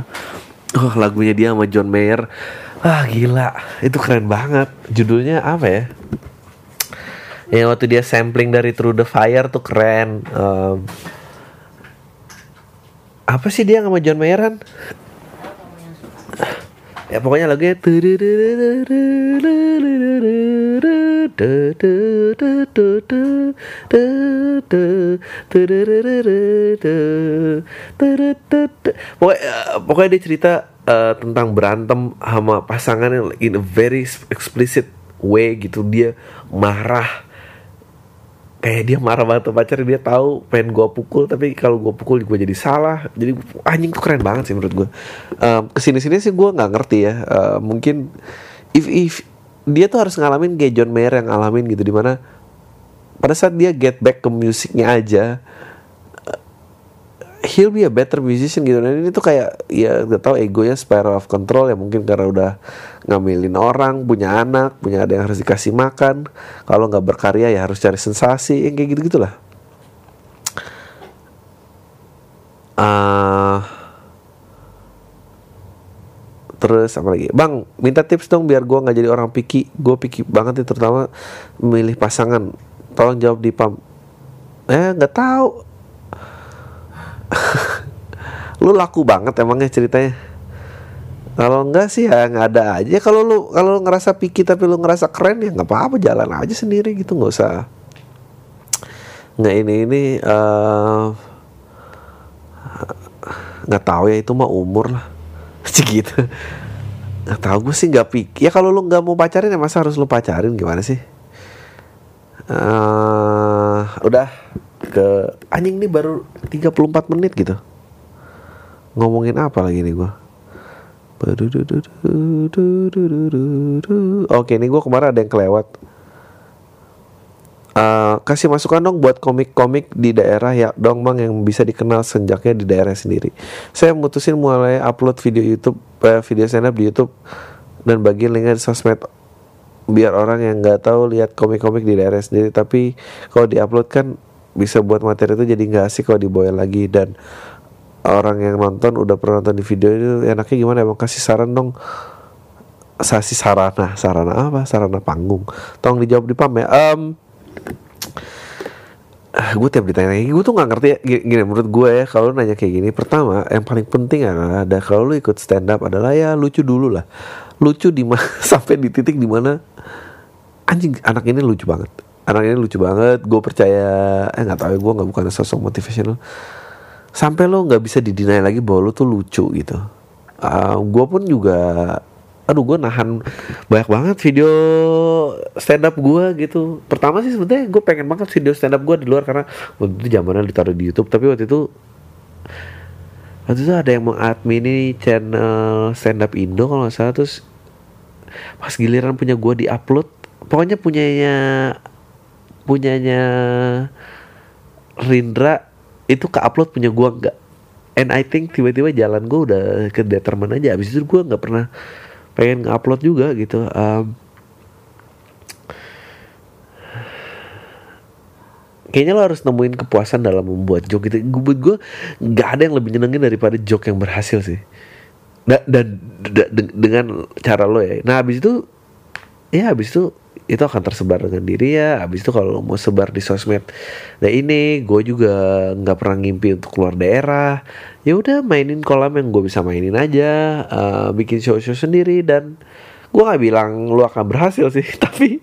Oh lagunya dia sama John Mayer. Ah gila, itu keren banget. Judulnya apa ya? Yang waktu dia sampling dari Through the Fire tuh keren. Um, apa sih dia sama John Mayeran? Ya pokoknya lagunya Pokoknya, pokoknya dia cerita eh, tentang berantem sama pasangannya in a very explicit way gitu. Dia marah. Kayak dia marah banget sama pacarnya. Dia tahu pengen gue pukul tapi kalau gue pukul gue jadi salah. Jadi anjing tuh keren banget sih menurut gue um, ke sini sini sih gue nggak ngerti ya. Uh, mungkin if if dia tuh harus ngalamin kayak John Mayer yang ngalamin gitu di mana pada saat dia get back ke musiknya aja uh, he'll be a better musician gitu. Dan ini tuh kayak ya gak tau egonya spiral of control ya. Mungkin karena udah ngambilin orang punya anak punya ada yang harus dikasih makan. Kalau nggak berkarya ya harus cari sensasi yang kayak gitu gitulah Ah, terus apa lagi? Bang minta tips dong biar gua nggak jadi orang picky. Gue picky banget nih terutama memilih pasangan. Tolong jawab di pam eh nggak tahu <laughs> lu laku banget emangnya ceritanya? Kalau enggak sih ya nggak ada aja. Kalau lu kalau lu ngerasa picky tapi lu ngerasa keren ya nggak apa-apa jalan aja sendiri gitu nggak usah. Nggak ini ini eh, nggak tahu ya itu mah umur lah. <laughs> Segitu. Nggak tahu gue sih nggak picky. Ya kalau lu nggak mau pacarin ya masa harus lu pacarin? Gimana sih? Eh udah ke anjing nih baru 34 menit gitu ngomongin apa lagi nih gue Oke, ini gue kemarin ada yang kelewat. Eh, kasih masukan dong buat komik-komik di daerah ya dong bang yang bisa dikenal senjaknya di daerah sendiri. Saya mutusin mulai upload video YouTube, eh, video stand up di YouTube dan bagian linknya di sosmed biar orang yang nggak tahu lihat komik-komik di daerah sendiri. Tapi kalau diupload kan bisa buat materi itu jadi nggak asik kalau dibawain lagi. Dan orang yang nonton udah pernah nonton di video itu enaknya gimana? Emang kasih saran dong. Sasi sarana. Sarana apa? Sarana panggung. Tolong dijawab di pam ya. Um, gue tiap ditanya lagi gue tuh nggak ngerti ya. Gini, gini menurut gue ya kalau nanya kayak gini pertama yang paling penting adalah ada kalau lu ikut stand up adalah ya lucu dulu lah. Lucu di <laughs> sampai di titik di mana anjing anak ini lucu banget anak ini lucu banget gue percaya eh nggak tahu ya gue nggak bukan sosok motivational. Sampai lo nggak bisa didinai lagi bahwa lo tuh lucu gitu. Uh, gue pun juga aduh gue nahan banyak banget video stand up gue gitu. Pertama sih sebenarnya gue pengen banget video stand up gue di luar karena waktu itu zamannya ditaruh di YouTube. Tapi waktu itu waktu itu ada yang mengadmini channel stand up Indo kalau nggak salah. Terus pas giliran punya gue di upload pokoknya punyanya punyanya Rindra itu ke upload punya gue nggak. And I think tiba-tiba jalan gue udah ke determine aja. Abis itu gue nggak pernah pengen ngupload juga gitu. Um, kayaknya lo harus nemuin kepuasan dalam membuat joke gitu. Gue gue nggak ada yang lebih nyenengin daripada joke yang berhasil sih. Da, dan da, de, dengan cara lo ya. Nah abis itu ya abis itu itu akan tersebar dengan diri ya. Abis itu kalau mau sebar di sosmed nah ini gue juga nggak pernah ngimpi untuk keluar daerah. Ya udah mainin kolam yang gue bisa mainin aja uh, bikin show-show sendiri. Dan gue nggak bilang lu akan berhasil sih <laughs> tapi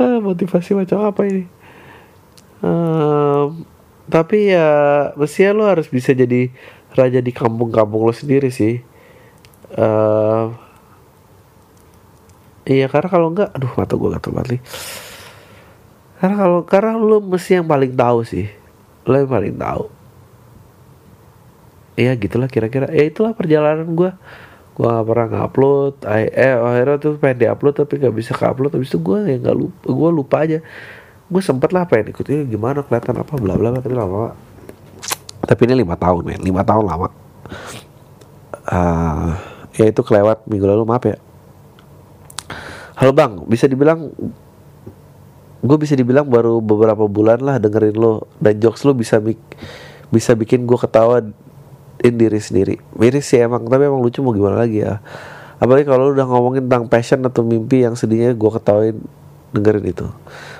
uh, <laughs> motivasi macam apa ini? Uh, tapi ya mestinya lo harus bisa jadi raja di kampung-kampung lo sendiri sih. Uh, Iya karena kalau enggak, aduh mata gue gatel banget nih. Karena kalau karena lu mesti yang paling tahu sih, lo yang paling tahu. Iya gitulah kira-kira. Ya itulah perjalanan gue. Gue gak pernah ngupload. Eh akhirnya tuh pengen diupload tapi gak bisa upload. Habis itu gue ya nggak lupa. Gue lupa aja. Gue sempet lah pengen ikut ini gimana kelihatan apa bla bla bla tapi lama-lama. Tapi ini lima tahun men, lima tahun lama. Uh, ya itu kelewat minggu lalu maaf ya Halo bang, bisa dibilang gue bisa dibilang baru beberapa bulan lah dengerin lo dan jokes lo bisa bik bisa bikin gue ketawa in diri sendiri. Miris sih emang, tapi emang lucu mau gimana lagi ya. Apalagi kalau udah ngomongin tentang passion atau mimpi yang sedihnya gue ketawain dengerin itu.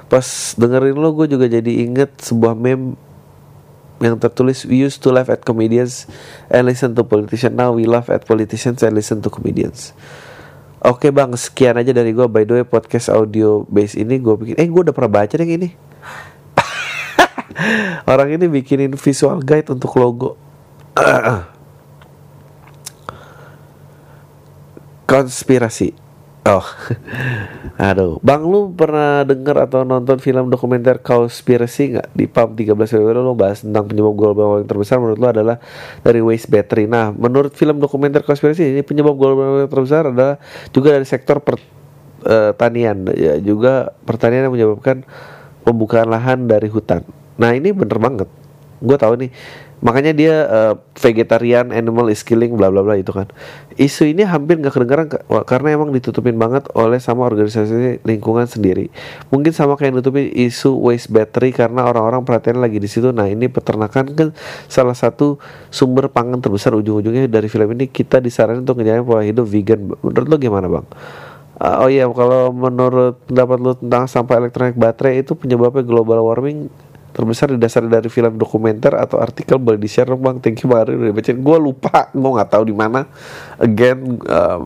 Pas dengerin lo gue juga jadi inget sebuah meme yang tertulis we used to laugh at comedians and listen to politicians now we laugh at politicians and listen to comedians Oke bang, sekian aja dari gue. By the way, podcast audio base ini gue bikin. Eh, gue udah pernah baca deh ini. <laughs> Orang ini bikinin visual guide untuk logo. <clears throat> Konspirasi. Oh, <laughs> aduh, bang lu pernah denger atau nonton film dokumenter konspirasi nggak di PAM 13 Februari lo bahas tentang penyebab global warming terbesar menurut lo adalah dari waste battery. Nah, menurut film dokumenter konspirasi ini penyebab global warming terbesar adalah juga dari sektor pertanian, ya juga pertanian yang menyebabkan pembukaan lahan dari hutan. Nah, ini bener banget. Gue tahu nih makanya dia uh, vegetarian animal is killing bla bla bla itu kan. Isu ini hampir nggak kedengaran karena emang ditutupin banget oleh sama organisasi lingkungan sendiri. Mungkin sama kayak nutupin isu waste battery karena orang-orang perhatian lagi di situ. Nah ini peternakan kan salah satu sumber pangan terbesar ujung-ujungnya dari film ini. Kita disarankan untuk ngejalanin pola hidup vegan. Menurut lo gimana bang? Uh, oh iya, kalau menurut pendapat lo tentang sampah elektronik baterai itu penyebabnya global warming terbesar dasar dari film dokumenter atau artikel boleh di share bang. Thank you banget udah baca gue lupa gue nggak tahu di mana. Again um,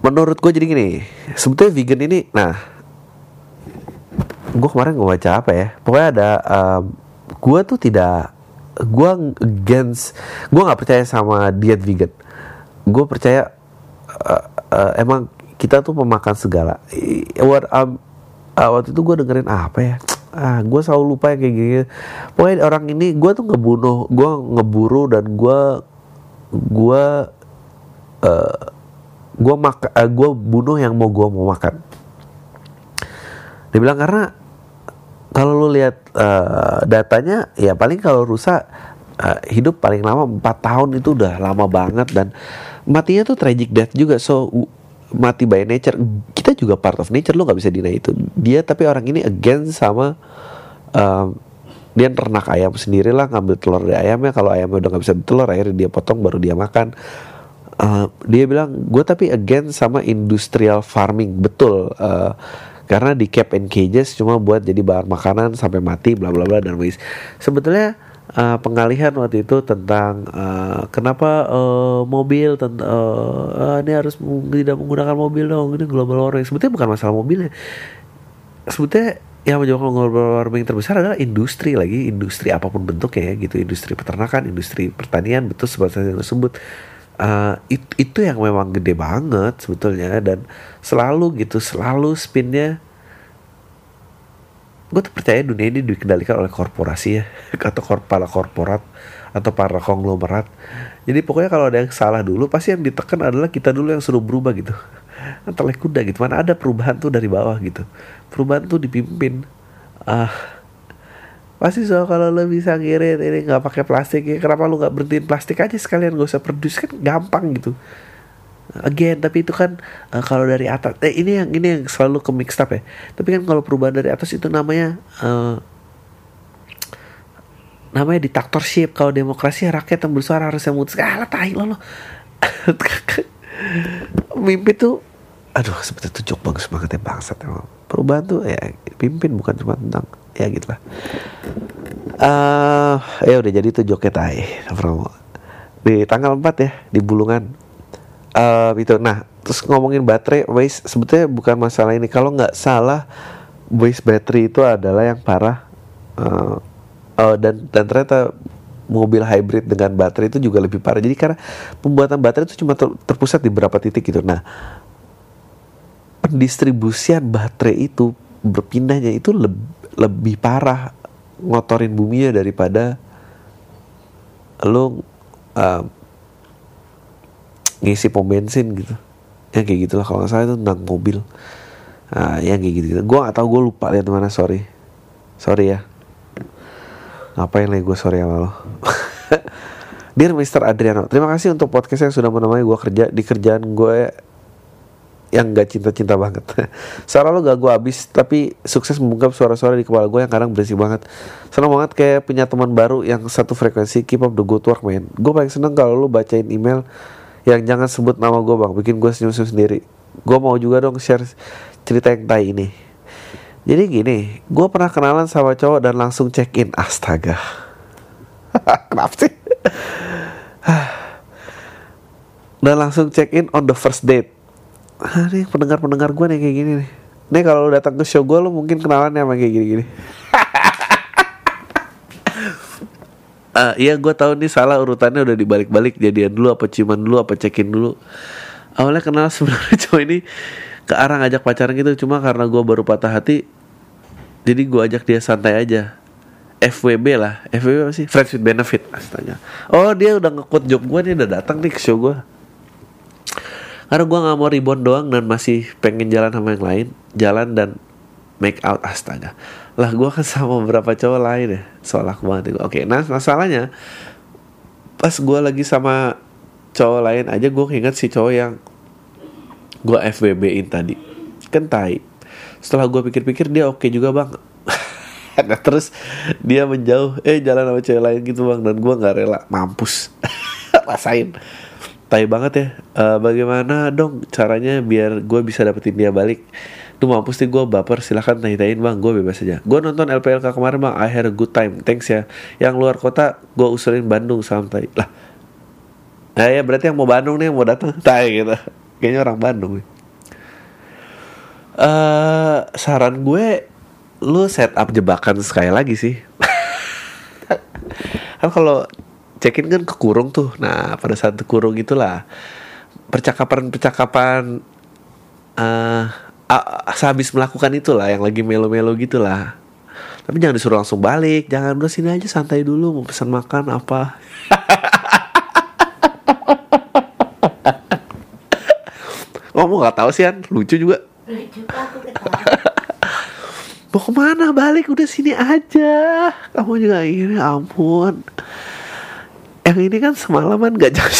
menurut gue jadi gini sebetulnya vegan ini nah gue kemarin gue baca apa ya? Pokoknya ada um, gue tuh tidak gue against gue nggak percaya sama diet vegan. Gue percaya uh, uh, emang kita tuh pemakan segala. What um, uh, waktu itu gue dengerin apa ya ah gue selalu lupa yang kayak gini. Pokoknya orang ini gue tuh ngebunuh gue ngeburu dan gue gue uh, gue mak uh, gue bunuh yang mau gue mau makan. Dia bilang karena kalau lu lihat uh, datanya ya paling kalau rusak uh, hidup paling lama 4 tahun itu udah lama banget dan matinya tuh tragic death juga. So mati by nature. Kita juga part of nature lo nggak bisa deny itu. Dia tapi orang ini against sama um, dia ternak ayam sendiri lah ngambil telur dari ayamnya. Kalau ayamnya udah nggak bisa telur akhirnya dia potong baru dia makan. Uh, dia bilang gue tapi against sama industrial farming. Betul uh, karena di cap and cages cuma buat jadi bahan makanan sampai mati bla bla bla dan wis sebetulnya uh, pengalihan waktu itu tentang uh, kenapa uh, mobil tentang uh, uh, ini harus tidak menggunakan mobil dong ini global warming. Sebetulnya bukan masalah mobilnya. Sebetulnya yang menyebabkan global warming terbesar adalah industri lagi industri apa pun bentuknya ya gitu. Industri peternakan industri pertanian betul seperti yang disebut. Uh, it, itu yang memang gede banget sebetulnya dan selalu gitu selalu spinnya gue tuh percaya dunia ini dikendalikan oleh korporasi ya. <laughs> Atau kepala korporat atau para konglomerat. Jadi pokoknya kalau ada yang salah dulu pasti yang ditekan adalah kita dulu yang suruh berubah gitu. <laughs> Antara kuda gitu. Mana ada perubahan tuh dari bawah gitu. Perubahan tuh dipimpin. Ah. Pasti soal kalau lo bisa ngirit ini nggak pakai plastik ya kenapa lo nggak berhentiin plastik aja sekalian gak usah produce? Kan gampang gitu again tapi itu kan uh, kalau dari atas eh, ini yang ini yang selalu ke mixed up ya. Tapi kan kalau perubahan dari atas itu namanya uh, namanya dictatorship. Kalau demokrasi rakyat yang bersuara harus yang mutus alah tai lo lo. <laughs> Mimpi tuh aduh seperti itu jok bagus banget ya bangsat emang. Perubahan tuh ya pimpin bukan cuma tentang ya gitulah uh, ya udah jadi tuh joknya tai di tanggal 4 ya di Bulungan uh, itu nah terus ngomongin baterai waste sebetulnya bukan masalah ini. Kalau nggak salah waste battery itu adalah yang parah. Uh, uh, dan dan ternyata mobil hybrid dengan baterai itu juga lebih parah. Jadi karena pembuatan baterai itu cuma ter, terpusat di beberapa titik gitu. Nah pendistribusian baterai itu berpindahnya itu leb, lebih parah ngotorin buminya daripada lo uh, ngisi pom bensin gitu ya kayak gitulah kalau nggak salah itu tentang mobil nah, yang kayak gitu, -gitu. gue gak tau gue lupa lihat mana sorry sorry ya ngapain lagi gue sorry sama lo <laughs> Dear Mr. Adriano, terima kasih untuk podcast yang sudah menemani gue kerja di kerjaan gue yang gak cinta-cinta banget. <laughs> Suara lo gak gue habis, tapi sukses mengungkap suara-suara di kepala gue yang kadang berisik banget. Senang banget kayak punya teman baru yang satu frekuensi, keep up the good work, man. Gue paling seneng kalau lo bacain email yang jangan sebut nama gue bang. Bikin gue senyum senyum sendiri. Gue mau juga dong share cerita yang tai ini. Jadi gini gue pernah kenalan sama cowok dan langsung check in astaga. <laughs> Kenapa sih? <sighs> Dan langsung check in on the first date. Nih pendengar pendengar gue nih kayak gini nih. Nih kalau datang ke show gue lo mungkin kenalan sama kayak gini gini uh, iya gue tahu nih salah urutannya udah dibalik-balik jadian dulu apa ciuman dulu apa cekin dulu. Awalnya kenal <laughs> sebenarnya cowok ini ke arah ngajak pacaran gitu cuma karena gue baru patah hati jadi gue ajak dia santai aja. FWB lah FWB apa sih? Friends with Benefit astaga. Oh dia udah ngekut job gue nih udah datang nih ke show gue karena gue nggak mau ribon doang dan masih pengen jalan sama yang lain jalan dan make out astaga lah gue kan sama beberapa cowok lain ya. Soal aku banget oke nah masalahnya pas gue lagi sama cowok lain aja gue ingat si cowok yang gue FWB in tadi. Kan tai. Setelah gue pikir-pikir dia oke juga bang. <laughs> Nah, terus dia menjauh eh jalan sama cewek lain gitu bang. Dan gue nggak rela. Mampus. <laughs> Rasain. Tai banget ya. Uh, bagaimana dong caranya biar gue bisa dapetin dia balik Tuh mampus nih gue baper. Silahkan tanyain bang. Gue bebas aja. Gue nonton LPLK kemarin bang. I had a good time. Thanks ya. Yang luar kota gue usulin Bandung sampai. Lah. Nah ya berarti yang mau Bandung nih yang mau datang. <laughs> Tai gitu. Kayaknya orang Bandung nih. Uh, Saran gue Lu set up jebakan sekali lagi sih. <laughs> Kan kalau check-in kan kekurung tuh. Nah pada saat kekurung itulah Percakapan-percakapan uh, sehabis melakukan itulah yang lagi melo-melo gitulah. Tapi jangan disuruh langsung balik. Jangan udah sini aja santai dulu. Mau pesan makan apa? <laughs> Oh mau nggak tahu sih an? Lucu juga. <laughs> Mau ke mana? Balik udah sini aja. Kamu juga ini ampun. Yang ini kan semalaman gak jauh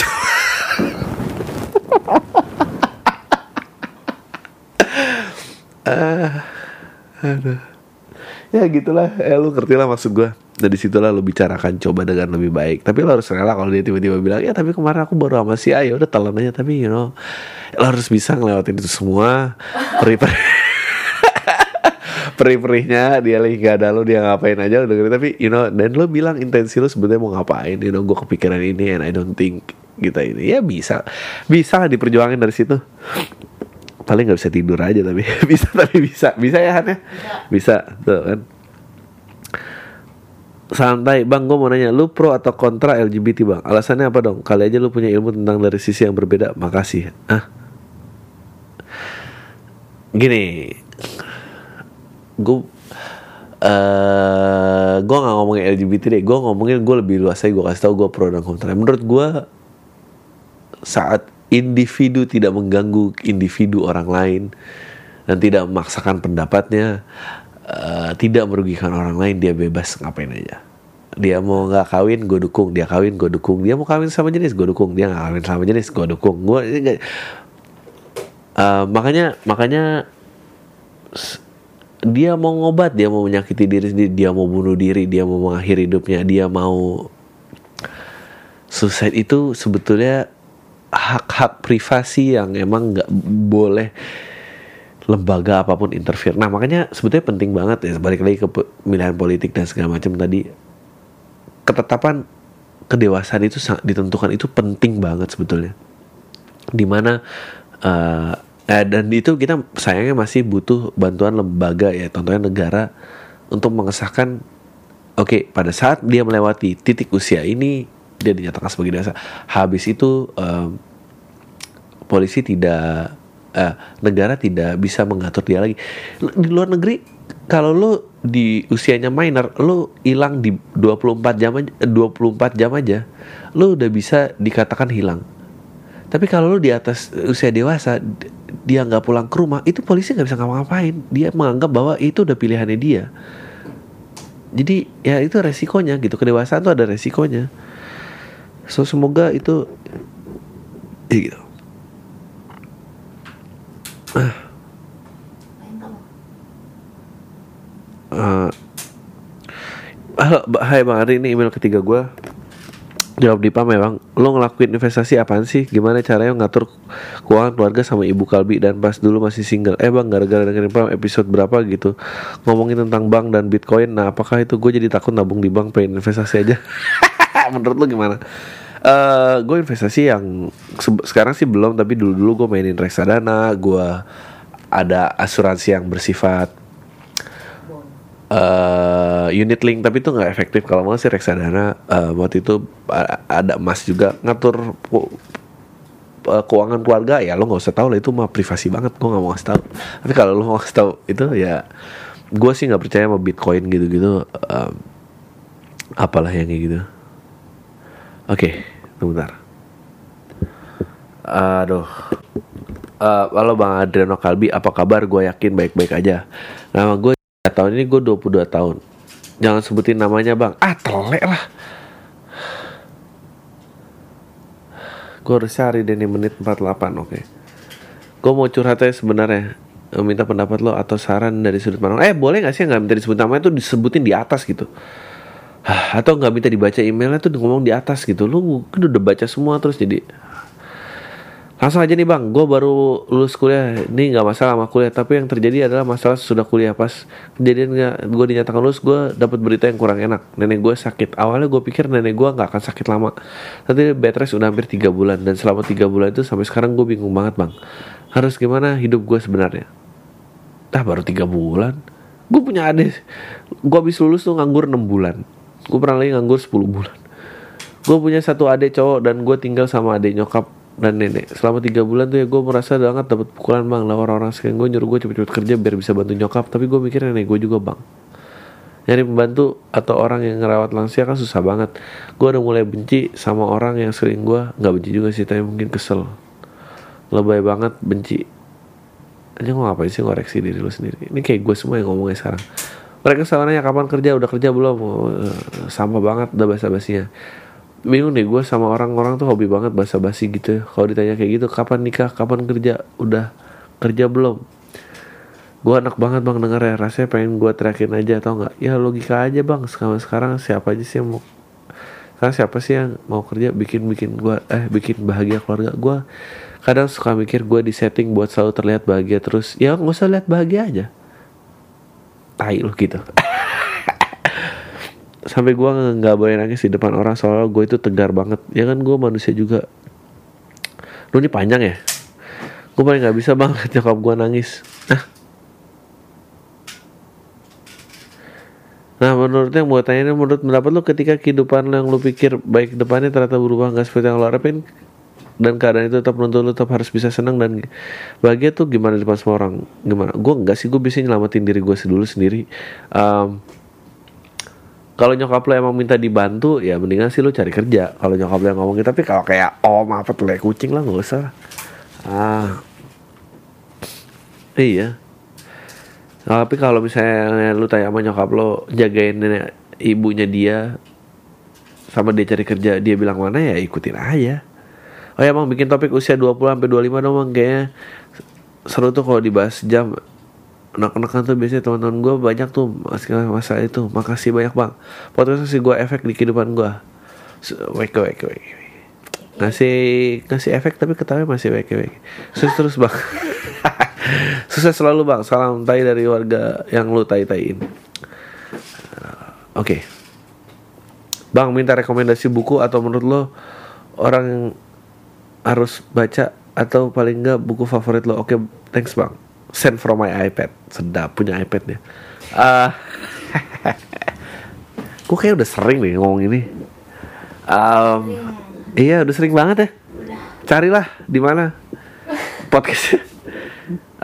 ah aduh. Ya gitulah. Ya lu ngerti lah maksud gue dari situlah lu bicarakan coba dengan lebih baik. Tapi lo harus rela kalau dia tiba-tiba bilang ya tapi kemarin aku baru sama si A. Ya udah telan aja. Tapi you know lo harus bisa ngelewatin itu semua. Peri <laughs> perih-perihnya dia lagi gak ada lo dia ngapain aja udah gitu tapi you know dan lo bilang intensi lo sebetulnya mau ngapain. You know gue kepikiran ini and I don't think kita ini. Ya bisa. Bisa diperjuangin dari situ paling nggak bisa tidur aja tapi <laughs> bisa tapi bisa. Bisa ya Han ya? Bisa. Tuh kan? Santai. Bang gue mau nanya lu pro atau kontra LGBT bang? Alasannya apa dong? Kali aja lu punya ilmu tentang dari sisi yang berbeda. Makasih. Ah gini. Gue eh gue nggak ngomongin LGBT deh. Gue ngomongin gue lebih luas aja gue kasih tau gue pro dan kontra. Menurut gue saat individu tidak mengganggu individu orang lain dan tidak memaksakan pendapatnya eh, tidak merugikan orang lain dia bebas ngapain aja. Dia mau nggak kawin gue dukung. Dia kawin gue dukung. Dia mau kawin sama jenis gue dukung. Dia nggak kawin sama jenis gue dukung. Gue Eh, makanya makanya dia mau ngobat dia mau menyakiti diri sendiri dia mau bunuh diri dia mau mengakhiri hidupnya dia mau suicide itu sebetulnya hak-hak privasi yang emang nggak boleh lembaga apa pun interfere. Nah makanya sebetulnya penting banget ya balik lagi ke pemilihan politik dan segala macam tadi ketetapan kedewasaan itu ditentukan itu penting banget sebetulnya. Di mana eh eh, dan itu kita sayangnya masih butuh bantuan lembaga ya contohnya negara untuk mengesahkan oke pada saat dia melewati titik usia ini dia dinyatakan sebagai dewasa. Habis itu em, polisi tidak eh, negara tidak bisa mengatur dia lagi. Di luar negeri kalau lu di usianya minor lu hilang di 24 jam aja, 24 jam aja lu udah bisa dikatakan hilang. Tapi kalau lu di atas usia dewasa dia nggak pulang ke rumah itu polisi nggak bisa ngapa-ngapain. Dia menganggap bahwa itu udah pilihannya dia. Jadi ya itu resikonya gitu. Kedewasaan tuh ada resikonya so semoga itu ya gitu. Eh, halo Ba- hai bang Ari ini email ketiga gue jawab di pam ya lo ngelakuin investasi apaan sih? Gimana caranya ngatur keuangan keluarga sama ibu kalbi dan pas dulu masih single? Eh bang gara-gara dengerin pam episode berapa gitu? Ngomongin tentang bank dan bitcoin nah apakah itu gue jadi takut nabung di bank pengen investasi aja <laughs> <laughs> menurut lo gimana? Eh gue investasi yang se- sekarang sih belum tapi dulu dulu gue mainin reksadana gue ada asuransi yang bersifat eh unit link tapi itu nggak efektif. Kalau mau sih reksadana eh, waktu itu ada emas juga. Ngatur keuangan keluarga ya lo nggak usah tahu lah itu mah privasi banget gue nggak mau ngasih tahu. Tapi kalau lo mau ngasih tahu itu ya gue sih nggak percaya sama bitcoin gitu-gitu em, apalah yang kayak gitu oke tunggu bentar aduh Eh, halo Bang Adriano Kalbi, apa kabar? Gue yakin baik-baik aja. Nama gue tahun ini gue 22 tahun. Jangan sebutin namanya Bang. Ah, telek lah. Gue harus cari deh nih menit 48, oke. Gue mau curhat aja sebenarnya. Eh, Minta pendapat lo atau saran dari sudut pandang. Eh, boleh gak sih nggak minta disebut namanya tuh disebutin di atas gitu. Atau nggak minta dibaca emailnya tuh ngomong di atas gitu. Lu kan udah baca semua terus jadi Langsung aja nih bang, gue baru lulus kuliah. Ini nggak masalah sama kuliah Tapi yang terjadi adalah masalah sudah kuliah. Pas kejadian gue dinyatakan lulus Gue dapat berita yang kurang enak. Nenek gue sakit. Awalnya gue pikir nenek gue nggak akan sakit lama. Tapi bed rest udah hampir 3 bulan. Dan selama 3 bulan itu sampai sekarang gue bingung banget bang. Harus gimana hidup gue sebenarnya? Dah baru 3 bulan. Gue punya adik. Gue habis lulus tuh nganggur 6 bulan Gue pernah lagi nganggur 10 bulan. Gue punya satu adik cowok dan gue tinggal sama adik nyokap dan nenek. Selama tiga bulan tuh ya gue merasa banget dapat pukulan bang. Lah orang-orang sekian gue nyuruh gue cepet-cepet kerja biar bisa bantu nyokap. Tapi gue mikir nenek gue juga bang. Nyari pembantu atau orang yang ngerawat lansia kan susah banget. Gue udah mulai benci sama orang yang sering gue nggak benci juga sih tapi mungkin kesel. Lebay banget benci. Aja gue ngapain sih ngoreksi diri lu sendiri? Ini kayak gue semua yang ngomongnya sekarang mereka selalu nanya kapan kerja? Udah kerja belum? Oh, eh, sampah banget udah basa basinya bingung deh gue sama orang-orang tuh hobi banget basa basi gitu kalau ditanya kayak gitu kapan nikah? Kapan kerja? Udah kerja belum? Gue enak banget bang denger ya Rasanya pengen gue teriakin aja atau enggak Ya logika aja bang. Sekarang, sekarang siapa aja sih yang mau Sekarang siapa sih yang mau kerja Bikin-bikin gue Eh bikin bahagia keluarga? Gue kadang suka mikir gue di setting Buat selalu terlihat bahagia Terus. Ya nggak usah lihat bahagia aja Tai lu gitu. <laughs> Sampai gue nggak boleh nangis di depan orang Soalnya gue itu tegar banget. Ya kan gue manusia juga. Lu ini panjang ya? Gue paling gak bisa banget nyokap gue nangis. Nah Nah menurutnya buat tanya menurut pendapat lo ketika kehidupan lo yang lo pikir baik depannya ternyata berubah nggak seperti yang lo harapin dan keadaan itu tetap menuntut lo tetap harus bisa senang dan bahagia tuh gimana depan semua orang? Gimana? Gue enggak sih gue bisa nyelamatin diri gue dulu sendiri. Um, kalau nyokap lo emang minta dibantu ya mendingan sih lo cari kerja. Kalau nyokap lo yang ngomongin tapi kalau kayak om apa tuh kucing lah nggak usah. Ah. Iya. Tapi kalau misalnya lu tanya sama nyokap lo jagain nenek ibunya dia sama dia cari kerja dia bilang mana ya ikutin aja. Oh ya emang bikin topik usia 20 sampai 25 dong bang kayaknya seru tuh kalau dibahas jam. Anak-anak kan tuh biasanya teman-teman gue banyak tuh masalah masa itu. Makasih banyak bang. Podcast sih gue efek di kehidupan gue. Wake wake wake. Ngasih ngasih efek tapi ketawa masih wake wake. Terus terus bang. <laughs> Sukses selalu bang. Salam tai dari warga yang lu tai taiin. Oke. Okay. Bang minta rekomendasi buku atau menurut lo orang harus baca atau paling enggak buku favorit lo? Oke, okay, thanks bang. Send from my iPad. Sedap punya iPad ya. Uh, gue <laughs> kayak udah sering nih ngomong ini. Um, iya udah sering banget ya. Carilah di mana podcast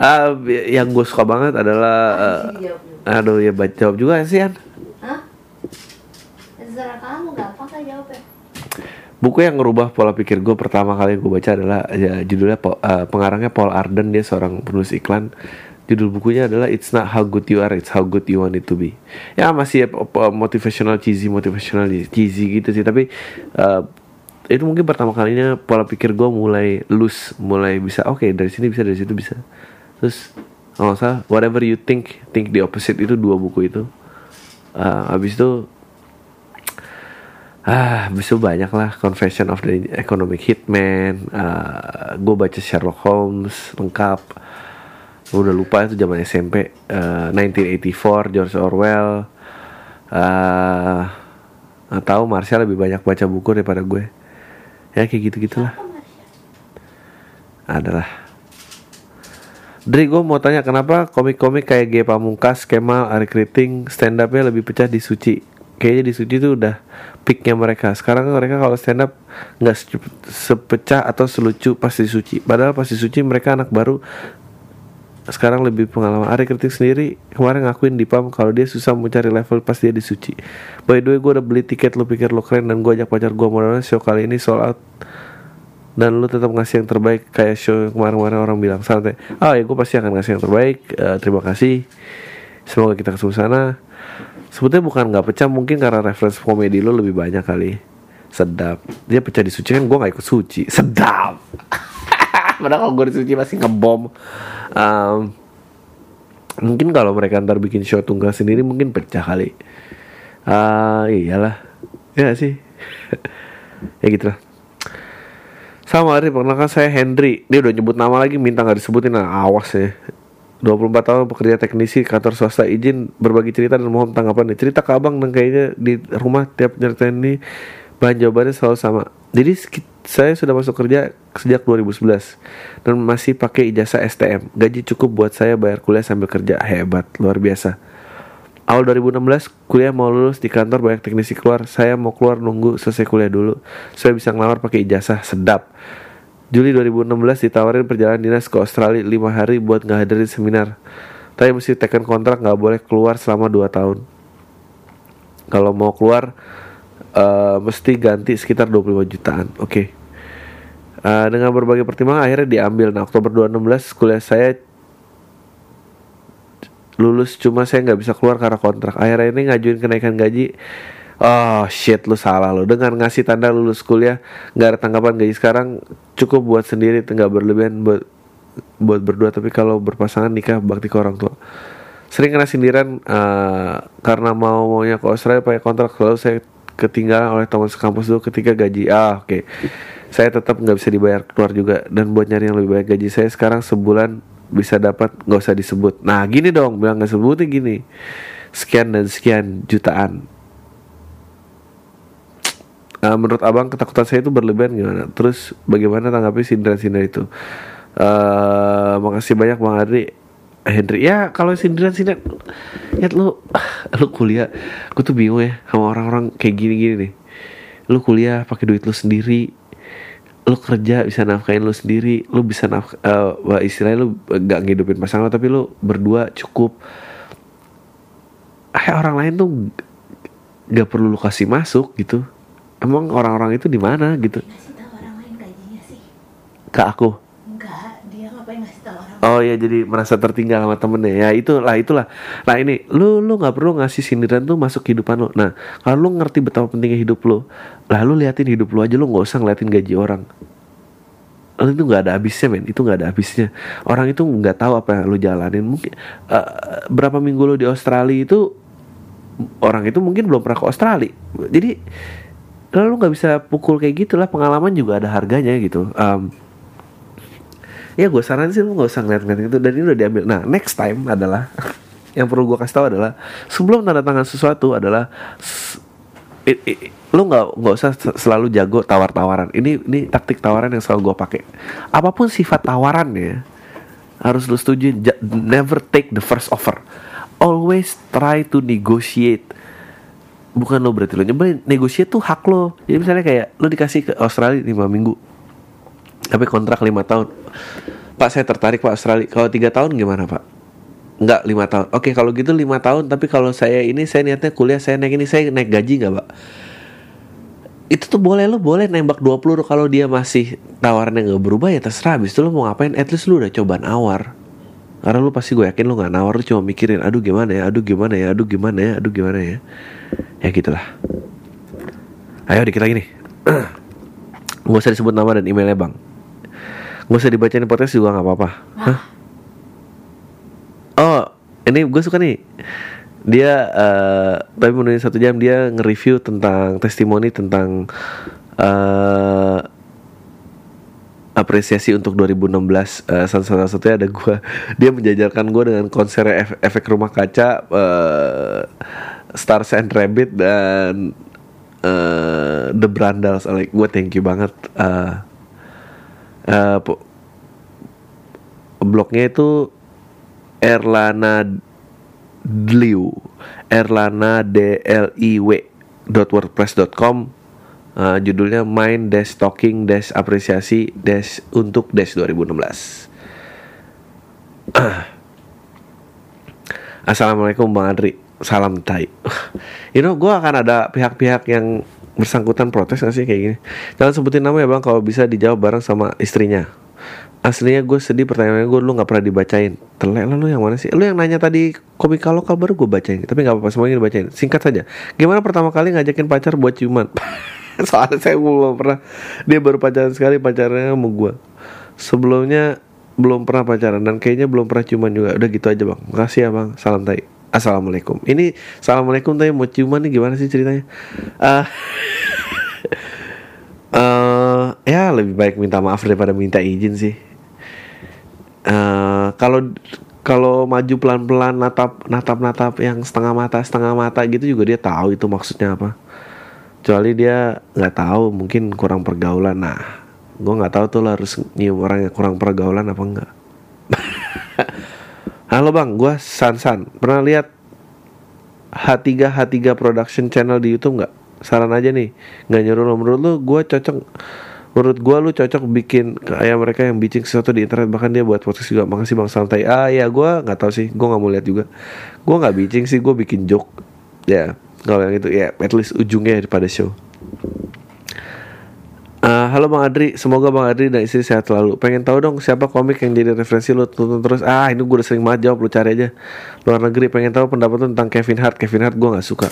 uh, yang gue suka banget adalah uh, aduh ya baca jawab juga sih An kamu gampang kan jawabnya Buku yang ngerubah pola pikir gue pertama kali gue baca adalah ya, judulnya uh, pengarangnya Paul Arden. Dia seorang penulis iklan. Judul bukunya adalah It's not how good you are, it's how good you want it to be. Ya masih uh, motivational cheesy, motivational cheesy gitu sih, tapi uh, itu mungkin pertama kalinya pola pikir gue mulai loose, mulai bisa oke okay, dari sini bisa dari situ bisa. Terus kalau salah whatever you think think the opposite itu dua buku itu. Uh, habis itu ah itu banyak lah Confession of the Economic Hitman. Uh, gue baca Sherlock Holmes lengkap. Gue udah lupa itu zaman SMP uh, 1984 George Orwell. Uh, nggak tahu Marsha lebih banyak baca buku daripada gue. Ya kayak gitu gitulah adalah. Dri gue mau tanya kenapa komik-komik kayak G Pamungkas, Kemal, Ari Kriting stand upnya lebih pecah di Suci Kayaknya di Suci itu udah peaknya mereka. Sekarang mereka kalau stand up nggak sepecah atau selucu pas di Suci. Padahal pas di Suci mereka anak baru. Sekarang lebih pengalaman. Ari Kriting sendiri kemarin ngakuin di PAM kalau dia susah mencari level pas dia di Suci. By the way gue udah beli tiket lu pikir lu keren dan gue ajak pacar gue modalnya show kali ini sold out. Dan lu tetap ngasih yang terbaik kayak show kemarin-kemarin orang bilang. Santai. Ah ya gue pasti akan ngasih yang terbaik. Uh, terima kasih. Semoga kita ketemu sana sebetulnya bukan nggak pecah. Mungkin karena referensi komedi lo lebih banyak kali. Sedap. Dia pecah di suci kan gue nggak ikut suci. Sedap. <laughs> Padahal kalau gue di suci masih ngebom. Um, mungkin kalau mereka ntar bikin show tunggal sendiri mungkin pecah kali. Uh, iyalah. Ya sih? <laughs> Ya gitu lah. Sama Ari, perkenalkan saya Henry. Dia udah nyebut nama lagi, minta nggak disebutin. Nah, awas ya. 24 tahun pekerja teknisi kantor swasta izin berbagi cerita dan mohon tanggapan nih. Cerita ke abang dan kayaknya di rumah tiap nyeritain ini bahan jawabannya selalu sama. Jadi saya sudah masuk kerja sejak 2011 dan masih pakai ijazah STM. Gaji cukup buat saya bayar kuliah sambil kerja. Hebat, luar biasa awal 2016 kuliah mau lulus di kantor banyak teknisi keluar saya mau keluar nunggu selesai kuliah dulu saya bisa ngelamar pakai ijazah sedap Juli 2016 ditawarin perjalanan dinas ke Australia 5 hari buat ngehadirin seminar. Tapi mesti tekan kontrak nggak boleh keluar selama 2 tahun. Kalau mau keluar uh, mesti ganti sekitar 25 jutaan. Oke. Okay. uh, dengan berbagai pertimbangan akhirnya diambil. Nah Oktober 2016 kuliah saya lulus cuma saya nggak bisa keluar karena kontrak. Akhirnya ini ngajuin kenaikan gaji Oh shit lu salah lu. Dengan ngasih tanda lulus kuliah nggak ada tanggapan. Gaji sekarang Cukup buat sendiri nggak berlebihan buat buat berdua. Tapi kalau berpasangan nikah bakti ke orang tua. Sering kena sindiran eh, karena mau maunya ke Australia pakai kontrak. Selalu saya ketinggalan oleh teman sekampus dulu ketika gaji ah oke. Saya tetap nggak bisa dibayar keluar juga. Dan buat nyari yang lebih baik gaji saya sekarang sebulan bisa dapat nggak usah disebut. Nah gini dong. Bilang nggak sebutnya gini. Sekian dan sekian jutaan Uh, menurut abang ketakutan saya itu berlebihan gimana? Terus bagaimana tanggapi sindiran-sindiran itu? Uh, makasih banyak bang Adri. Hendri ya kalau sindiran-sindiran ya lu lu kuliah gue tuh bingung ya sama orang-orang kayak gini-gini nih lu kuliah pakai duit lu sendiri lu kerja bisa nafkain lu sendiri lu bisa naf uh, istilahnya lu gak ngidupin pasangan tapi lu berdua cukup eh orang lain tuh gak perlu lu kasih masuk gitu emang orang-orang itu di mana gitu? Ngasih tahu orang lain gajinya sih. ke aku? Enggak, dia ngapain ngasih tahu orang oh ya jadi merasa tertinggal sama temennya. Ya itulah itulah. Nah ini lu lu nggak perlu ngasih sindiran tuh masuk kehidupan lu. Nah kalau lu ngerti betapa pentingnya hidup lu lah lu liatin hidup lu aja lu nggak usah ngeliatin gaji orang. Lu itu nggak ada habisnya men. Itu nggak ada habisnya. Orang itu nggak tahu apa yang lu jalanin. Mungkin eh, berapa minggu lu di Australia itu orang itu mungkin belum pernah ke Australia. Jadi lu nggak bisa pukul kayak gitulah pengalaman juga ada harganya gitu. Em, ya gue saranin sih lu nggak usah ngeliat-ngeliat itu dan ini udah diambil. Nah next time adalah <laughs> yang perlu gue kasih tahu adalah sebelum tanda tangan sesuatu adalah s- i- i- lu nggak nggak usah se- selalu jago tawar-tawaran. Ini ini taktik tawaran yang selalu gue pakai. Apa pun sifat tawarannya harus lu setuju never take the first offer. Always try to negotiate bukan lo berarti lo nyebelin negosiasi tuh hak lo. Jadi misalnya kayak lo dikasih ke Australia 5 minggu tapi kontrak lima tahun. Pak saya tertarik Pak Australia. Kalau tiga tahun gimana Pak? Enggak lima tahun. Oke kalau gitu lima tahun tapi kalau saya ini saya niatnya kuliah saya naik ini saya naik gaji nggak Pak? Itu tuh boleh lo boleh nembak 20 peluru kalau dia masih tawarannya nggak berubah ya terserah. Habis itu lo mau ngapain? At least lo udah coba nawar. Karena lu pasti gue yakin lu nggak nawar lu cuma mikirin aduh gimana ya? Aduh gimana ya? Aduh gimana ya? Aduh gimana ya ya gitulah. Ayo dikit lagi nih. <clears throat> Gak usah disebut nama dan emailnya bang. Gak usah dibacain podcast juga nggak apa-apa. Hah? Oh ini gue suka nih. Dia eh Tapi menurut satu jam dia nge-review tentang Testimoni tentang eh apresiasi untuk 2016 eh, salah satunya ada gue <laughs> dia menjajarkan gue dengan konser ef- efek rumah kaca eh, Stars and Rabbit dan eh, The Brandals. Like gue thank you banget. Eh eh, po- blognya itu Erlana Dliu. Erlana D L I W wordpress.com Uh, judulnya Mind Dash Talking Dash Apresiasi Dash untuk Dash 2016 <clears throat> Assalamualaikum Bang Adri Salam tai. You know gue akan ada pihak-pihak yang bersangkutan protes gak sih kayak gini? Jangan sebutin nama ya bang kalau bisa dijawab bareng sama istrinya. Aslinya gue sedih pertanyaannya gue lu gak pernah dibacain? Telek lah lu yang mana sih? Lu yang nanya tadi komika lokal baru gue bacain. Tapi gak apa-apa semuanya dibacain. Singkat saja. Gimana pertama kali ngajakin pacar buat ciuman? <laughs> Soalnya saya belum pernah Dia baru pacaran sekali pacarnya sama gue Sebelumnya belum pernah pacaran Dan kayaknya belum pernah ciuman juga. Udah gitu aja bang. Makasih ya bang. Salam tai Assalamualaikum. Ini Assalamualaikum tapi mau ciuman nih gimana sih ceritanya? Ah, <laughs> eh, Ya lebih baik minta maaf daripada minta izin sih. Eh, Kalau kalau maju pelan-pelan natap natap natap yang setengah mata setengah mata gitu juga dia tahu itu maksudnya apa. Kecuali dia nggak tahu mungkin kurang pergaulan. Nah gue nggak tahu tuh lo harus nyium orang yang kurang pergaulan apa enggak halo bang gue San San. Pernah lihat H3 H3 production channel di YouTube nggak? Saran aja nih nggak nyuruh lo. Menurut lo gue cocok menurut gue lu cocok bikin kayak mereka yang bikin sesuatu di internet. Bahkan dia buat podcast juga. Makasih bang santai. Ah ya gue nggak tahu sih. Gue nggak mau lihat juga. Gue nggak bikin sih gue bikin joke. Ya kalau yang itu ya at least ujungnya daripada show halo Bang Adri, semoga Bang Adri dan istri sehat selalu. Pengen tahu dong siapa komik yang jadi referensi lu tonton terus. Ah, ini gue udah sering banget jawab, lu cari aja. Luar negeri pengen tahu pendapat lu tentang Kevin Hart. Kevin Hart gue nggak suka.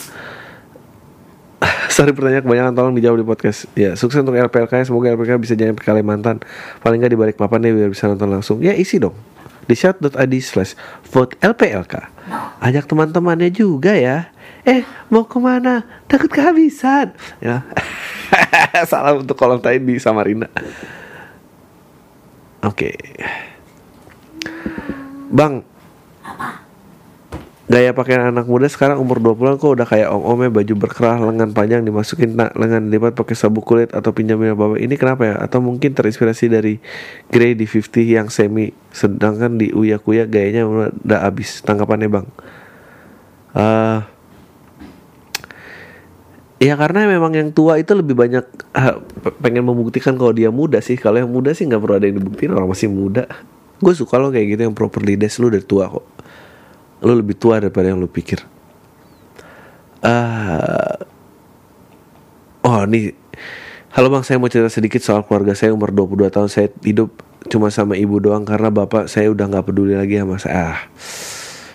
<laughs> Sorry pertanyaan kebanyakan tolong dijawab di podcast. Ya, sukses untuk LPLK semoga LPLK bisa jadi Kalimantan. Paling nggak di balik papan deh biar bisa nonton langsung. Ya isi dong. Di shout.id slash vote LPLK. Ajak teman-temannya juga ya. Eh, mau ke mana? Takut kehabisan. Ya. <laughs> Salam untuk kolom tadi di Samarinda. Oke. Bang, Gaya pakaian anak muda sekarang umur 20-an kok udah kayak om-omnya baju berkerah lengan panjang dimasukin tak lengan lipat pakai sabuk kulit atau pinjamin bapak ini kenapa ya? Atau mungkin terinspirasi dari Grey di 50 yang semi sedangkan di Uya Kuya gayanya udah abis tanggapannya bang. Uh, Ya karena memang yang tua itu lebih banyak uh, pengen membuktikan kalau dia muda sih. Kalau yang muda sih nggak perlu ada yang dibuktiin orang masih muda. Gue suka lo kayak gitu yang properly des lu udah tua kok. Lu lebih tua daripada yang lu pikir. Uh, oh nih. Halo bang. Saya mau cerita sedikit soal keluarga saya. Umur 22 tahun. Saya hidup cuma sama ibu doang karena bapak saya udah nggak peduli lagi sama saya. Ah.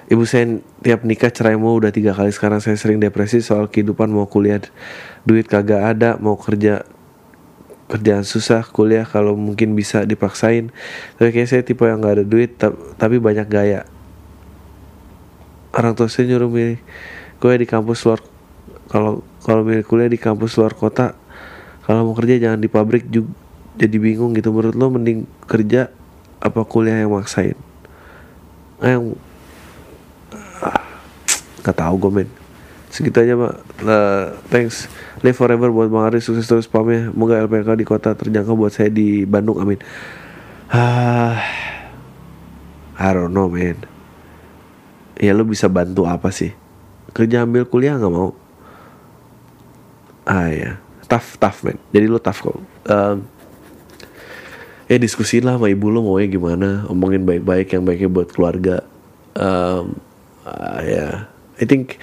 Ibu saya tiap nikah cerai mau udah tiga kali. Sekarang saya sering depresi soal kehidupan. Mau kuliah duit kagak ada. Mau kerja kerjaan susah. Kuliah kalau mungkin bisa dipaksain. Tapi kayak saya tipe yang nggak ada duit tapi banyak gaya. Orang tua saya nyuruh milih kuliah di kampus luar kalau kalau milih kuliah di kampus luar kota kalau mau kerja jangan di pabrik juga jadi bingung gitu. Menurut lo mending kerja apa kuliah yang maksain? Yang nggak tahu gue men. Segitu aja pak. Uh, thanks. Live forever buat bang Aris sukses terus pamnya. Moga LPK di kota terjangkau buat saya di Bandung. Amin. Ah I don't know man ya lo bisa bantu apa sih? Kerja ambil kuliah nggak mau? Ah ya tough tough man jadi lo tough kok. Um, ya diskusi lah sama ibu lo maunya gimana. Omongin baik-baik yang baiknya buat keluarga. Um, uh, ya I think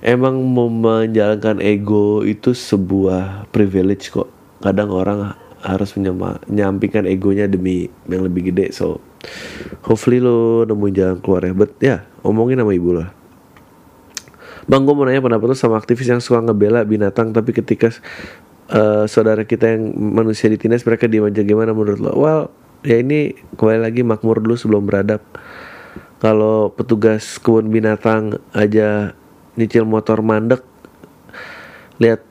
emang menjalankan ego itu sebuah privilege kok kadang orang harus menyampingkan egonya demi yang lebih gede so hopefully lo nemuin jalan keluar ya but ya omongin sama ibu lah Bang gue mau nanya pendapat lo sama aktivis yang suka ngebela binatang tapi ketika uh, saudara kita yang manusia ditindas mereka diem aja gimana menurut lo? Well ya ini kembali lagi makmur dulu sebelum beradab. Kalau petugas kebun binatang aja nyicil motor mandek lihat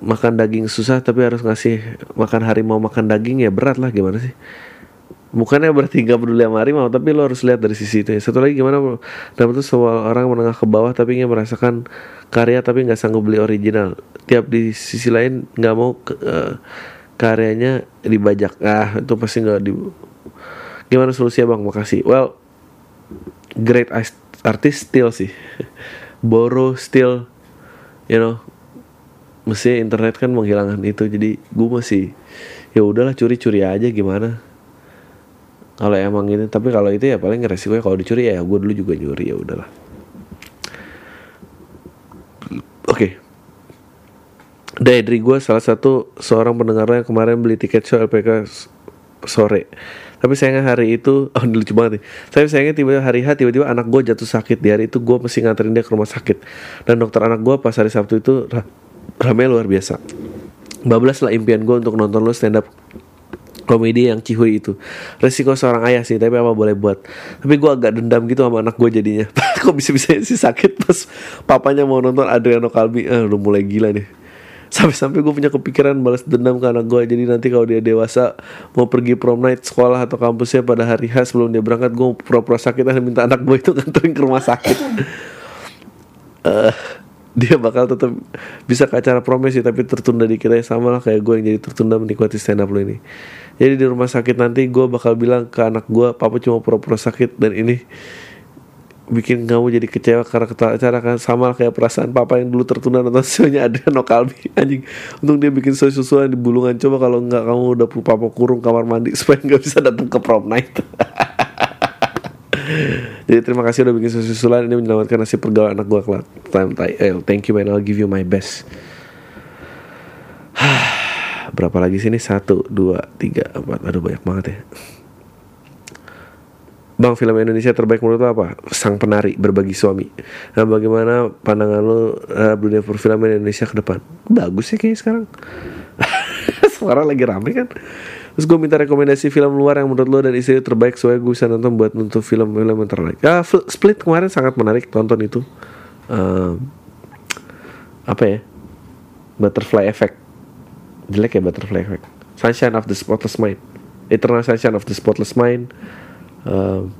makan daging susah tapi harus ngasih makan harimau makan daging ya berat lah gimana sih? bukannya berarti gak peduli sama harimau tapi lo harus lihat dari sisi itu ya. satu lagi gimana dapat tuh soal orang menengah ke bawah tapi ingin merasakan karya tapi nggak sanggup beli original. Tiap di sisi lain nggak mau ke, uh, karyanya dibajak. Ah itu pasti nggak di gimana solusinya bang? Makasih. Well great artist still sih. <laughs> Borrow still you know. Mesti internet kan menghilangkan itu jadi gue masih ya udahlah curi-curi aja gimana. Kalau emang gitu tapi kalau itu ya paling resikonya kalau dicuri ya gue dulu juga nyuri ya udahlah. Oke. Okay. dari gue salah satu seorang pendengar yang kemarin beli tiket show LPK sore tapi sayangnya hari itu <laughs> oh lucu banget nih. Saya sayangnya tiba-tiba hari H tiba-tiba anak gue jatuh sakit. Di hari itu gue mesti nganterin dia ke rumah sakit. Dan dokter anak gue pas hari Sabtu itu ramai luar biasa. Bablas lah impian gue untuk nonton lo stand up komedi yang cihuy itu. Resiko seorang ayah sih tapi apa boleh buat. Tapi gue agak dendam gitu sama anak gue jadinya. <laughs> Kok bisa bisa sih sakit pas papanya mau nonton Adriano Kalbi eh udah mulai gila nih sampai-sampai gue punya kepikiran balas dendam ke anak gue jadi nanti kalau dia dewasa mau pergi prom night sekolah atau kampusnya pada hari H sebelum dia berangkat gue pura-pura sakit dan minta anak gue itu <laughs> nganterin ke rumah sakit. Uh, dia bakal tetap bisa ke acara promes sih tapi tertunda di kita sama lah kayak gue yang jadi tertunda menikmati stand up lo ini. Jadi di rumah sakit nanti gue bakal bilang ke anak gue papa cuma pura-pura sakit dan ini bikin kamu jadi kecewa karena acara kan sama kayak perasaan papa yang dulu tertunda nonton <laughs> shownya no Kalbi anjing untuk dia bikin show susulan di bulungan coba kalau nggak kamu udah papa kurung kamar mandi <laughs> supaya nggak bisa datang ke prom night <laughs> Jadi terima kasih udah bikin susulan ini menyelamatkan nasib pergaulan anak gue kelak. Time eh, thank you man, I'll give you my best. <sighs> Berapa lagi sini? Satu, dua, tiga, empat. Aduh banyak banget ya. Bang film Indonesia terbaik menurut lo apa? Sang Penari Berbagi Suami. Nah bagaimana pandangan lo terhadap dunia perfilman Indonesia ke depan? Bagus ya kayaknya sekarang. <laughs> Sekarang lagi rame kan? Terus gue minta rekomendasi film luar yang menurut lo dan istri terbaik Supaya gue bisa nonton buat nonton film-film yang terbaik. Ah, Split kemarin sangat menarik tonton itu. Um, Apa ya? Butterfly Effect. Jelek ya Butterfly Effect? Sunshine of the Spotless Mind. Eternal Sunshine of the Spotless Mind Um,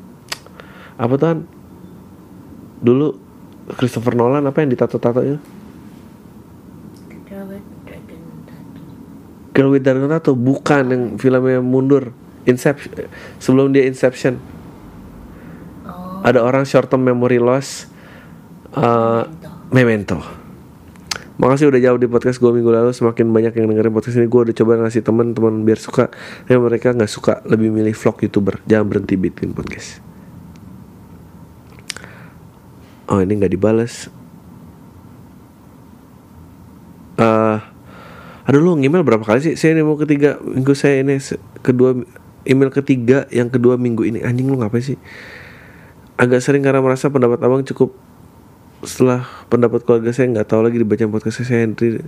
apa tuh dulu Christopher Nolan apa yang ditato-tato ya Girl with Dragon Tattoo bukan yang filmnya mundur. Inception sebelum dia Inception. Ada orang short term memory loss uh, Memento. Makasih udah jauh di podcast gue minggu lalu. Semakin banyak yang dengerin podcast ini Gue udah coba ngasih teman-teman biar suka. Tapi mereka nggak suka Lebih milih vlog youtuber. Jangan berhenti bikin podcast. Oh ini nggak dibales. Eh Aduh lu email berapa kali sih? Saya ini mau ketiga Minggu saya ini Kedua Email ketiga Yang kedua minggu ini. Anjing lu ngapain sih? Agak sering karena merasa pendapat abang cukup setelah pendapat keluarga saya nggak tahu lagi dibaca podcast saya Henry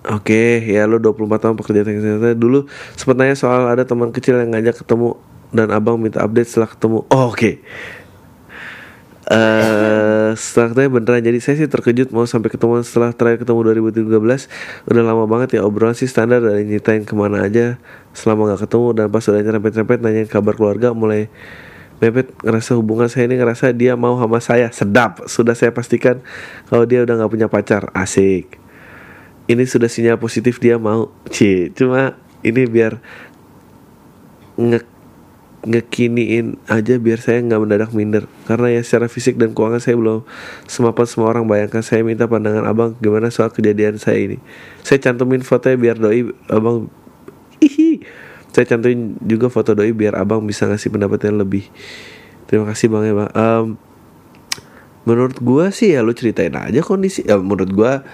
Oke, ya lo 24 tahun pekerja teknik kesehatan. Dulu sempat nanya soal ada teman kecil yang ngajak ketemu dan abang minta update setelah ketemu. Oh, oke. Eh, setelah ketemu beneran jadi saya sih terkejut mau sampai ketemu setelah terakhir ketemu 2013 udah lama banget ya obrolan sih standar dari nyeritain ke mana aja selama nggak ketemu dan pas udah nyerempet-nyerempet nanyain kabar keluarga mulai mepet ngerasa hubungan saya ini ngerasa dia mau sama saya. Sedap. Sudah saya pastikan kalau dia udah nggak punya pacar. Asik. Ini sudah sinyal positif dia mau. Cie, cuma ini biar nge ngekiniin aja biar saya nggak mendadak minder. Karena ya secara fisik dan keuangan saya belum semapan semua orang bayangkan. Saya minta pandangan abang gimana soal kejadian saya ini. Saya cantumin fotonya biar doi abang ihi saya cantumin juga foto doi biar abang bisa ngasih pendapat yang lebih. Terima kasih bang ya bang. Em, menurut gua sih ya lu ceritain aja kondisi ya menurut gua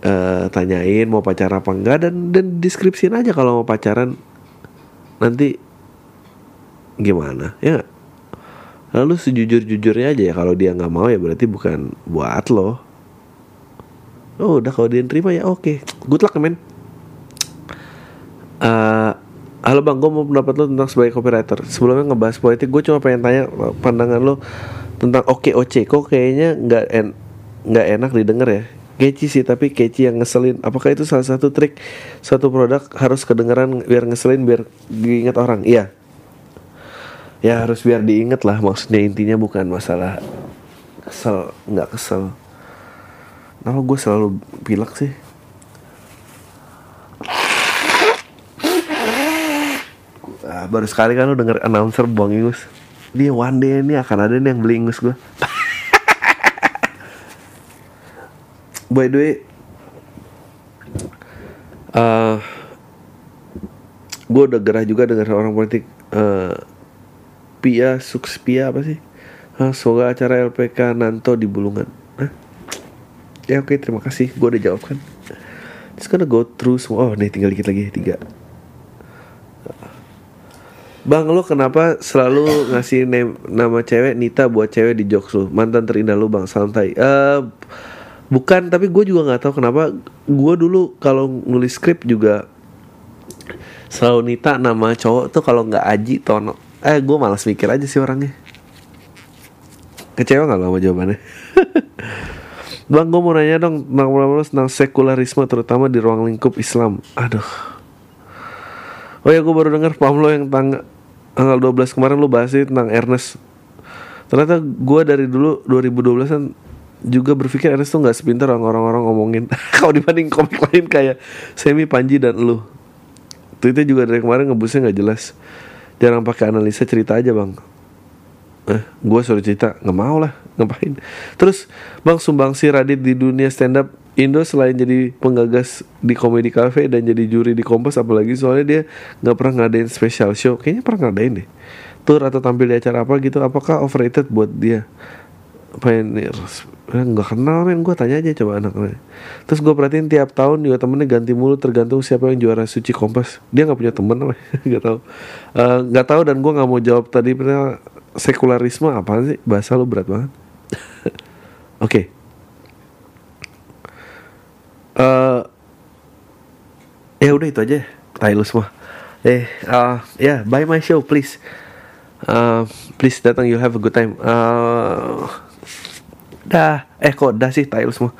eh, tanyain mau pacaran apa enggak dan dan deskripsiin aja kalau mau pacaran. Nanti gimana ya nggak? lalu sejujur-jujurnya aja ya kalau dia nggak mau ya berarti bukan buat lo. Oh udah kalau dia terima ya oke. Good luck men. Eh, halo bang gue mau pendapat lo tentang sebagai copywriter. Sebelumnya ngebahas politik gue cuma pengen tanya pandangan lo tentang oke oce. Kok kayaknya nggak en nggak enak didengar ya? Keci sih tapi keci yang ngeselin. Apakah itu salah satu trik Suatu produk harus kedengeran biar ngeselin Biar diingat orang? Iya. Ya harus biar diinget lah maksudnya. Intinya bukan masalah kesel nggak kesel. Kenapa gue selalu pilek sih Ah, baru sekali kan lu denger announcer buang ingus dia one day ini akan ada nih yang beli ingus gue <laughs> by the way eh gue udah gerah juga dengar orang politik eh Pia Sukspia apa sih? Ah, semoga acara LPK Nanto di Bulungan. Hah? Ya oke terima kasih, gue udah jawab kan. Just gonna go through semua. Oh nih tinggal dikit lagi tiga. Bang lo kenapa selalu ngasih name, nama cewek Nita buat cewek di jokes lu? Mantan terindah lu bang santai. Eh Bukan tapi gue juga nggak tahu kenapa. Gue dulu kalau nulis skrip juga Selalu Nita nama cowok tuh kalau nggak Aji Tono. Eh gue malas mikir aja sih orangnya. Kecewa gak lo sama jawabannya? <laughs> Bang gue mau nanya dong Tentang, tentang sekularisme Terutama di ruang lingkup Islam. Aduh. Oh ya gue baru denger paham lo yang tanggal tanggal 12 kemarin lo bahas tentang Ernest. Ternyata gue dari dulu 2012 kan juga berpikir Ernest tuh nggak sepintar orang-orang ngomongin. <laughs> Kalau dibanding komik lain kayak Semi Panji dan lu. Tweetnya juga dari kemarin ngebusnya nggak jelas. Jarang pakai analisa cerita aja bang. Eh, gue suruh cerita nggak mau lah ngapain. Terus bang sumbangsi Radit di dunia stand up Indo selain jadi penggagas di Comedy Cafe dan jadi juri di Kompas apalagi soalnya dia nggak pernah ngadain special show. Kayaknya pernah ngadain deh. Tour atau tampil di acara apa gitu apakah overrated buat dia? Pioneers Eh, nggak kenal men. Gue tanya aja coba anaknya. Terus gue perhatiin tiap tahun juga temennya ganti mulu tergantung siapa yang juara suci kompas. Dia nggak punya temen apa? <laughs> Nggak tahu. Eh, nggak tahu dan gue nggak mau jawab tadi pernah sekularisme apa sih? Bahasa lu berat banget. <laughs> Oke Eh, ya udah itu aja tai lu semua. Eh uh, ya buy my show please. Uh, please datang you'll have a good time. Uh, dah. Eh kok dah sih lu semua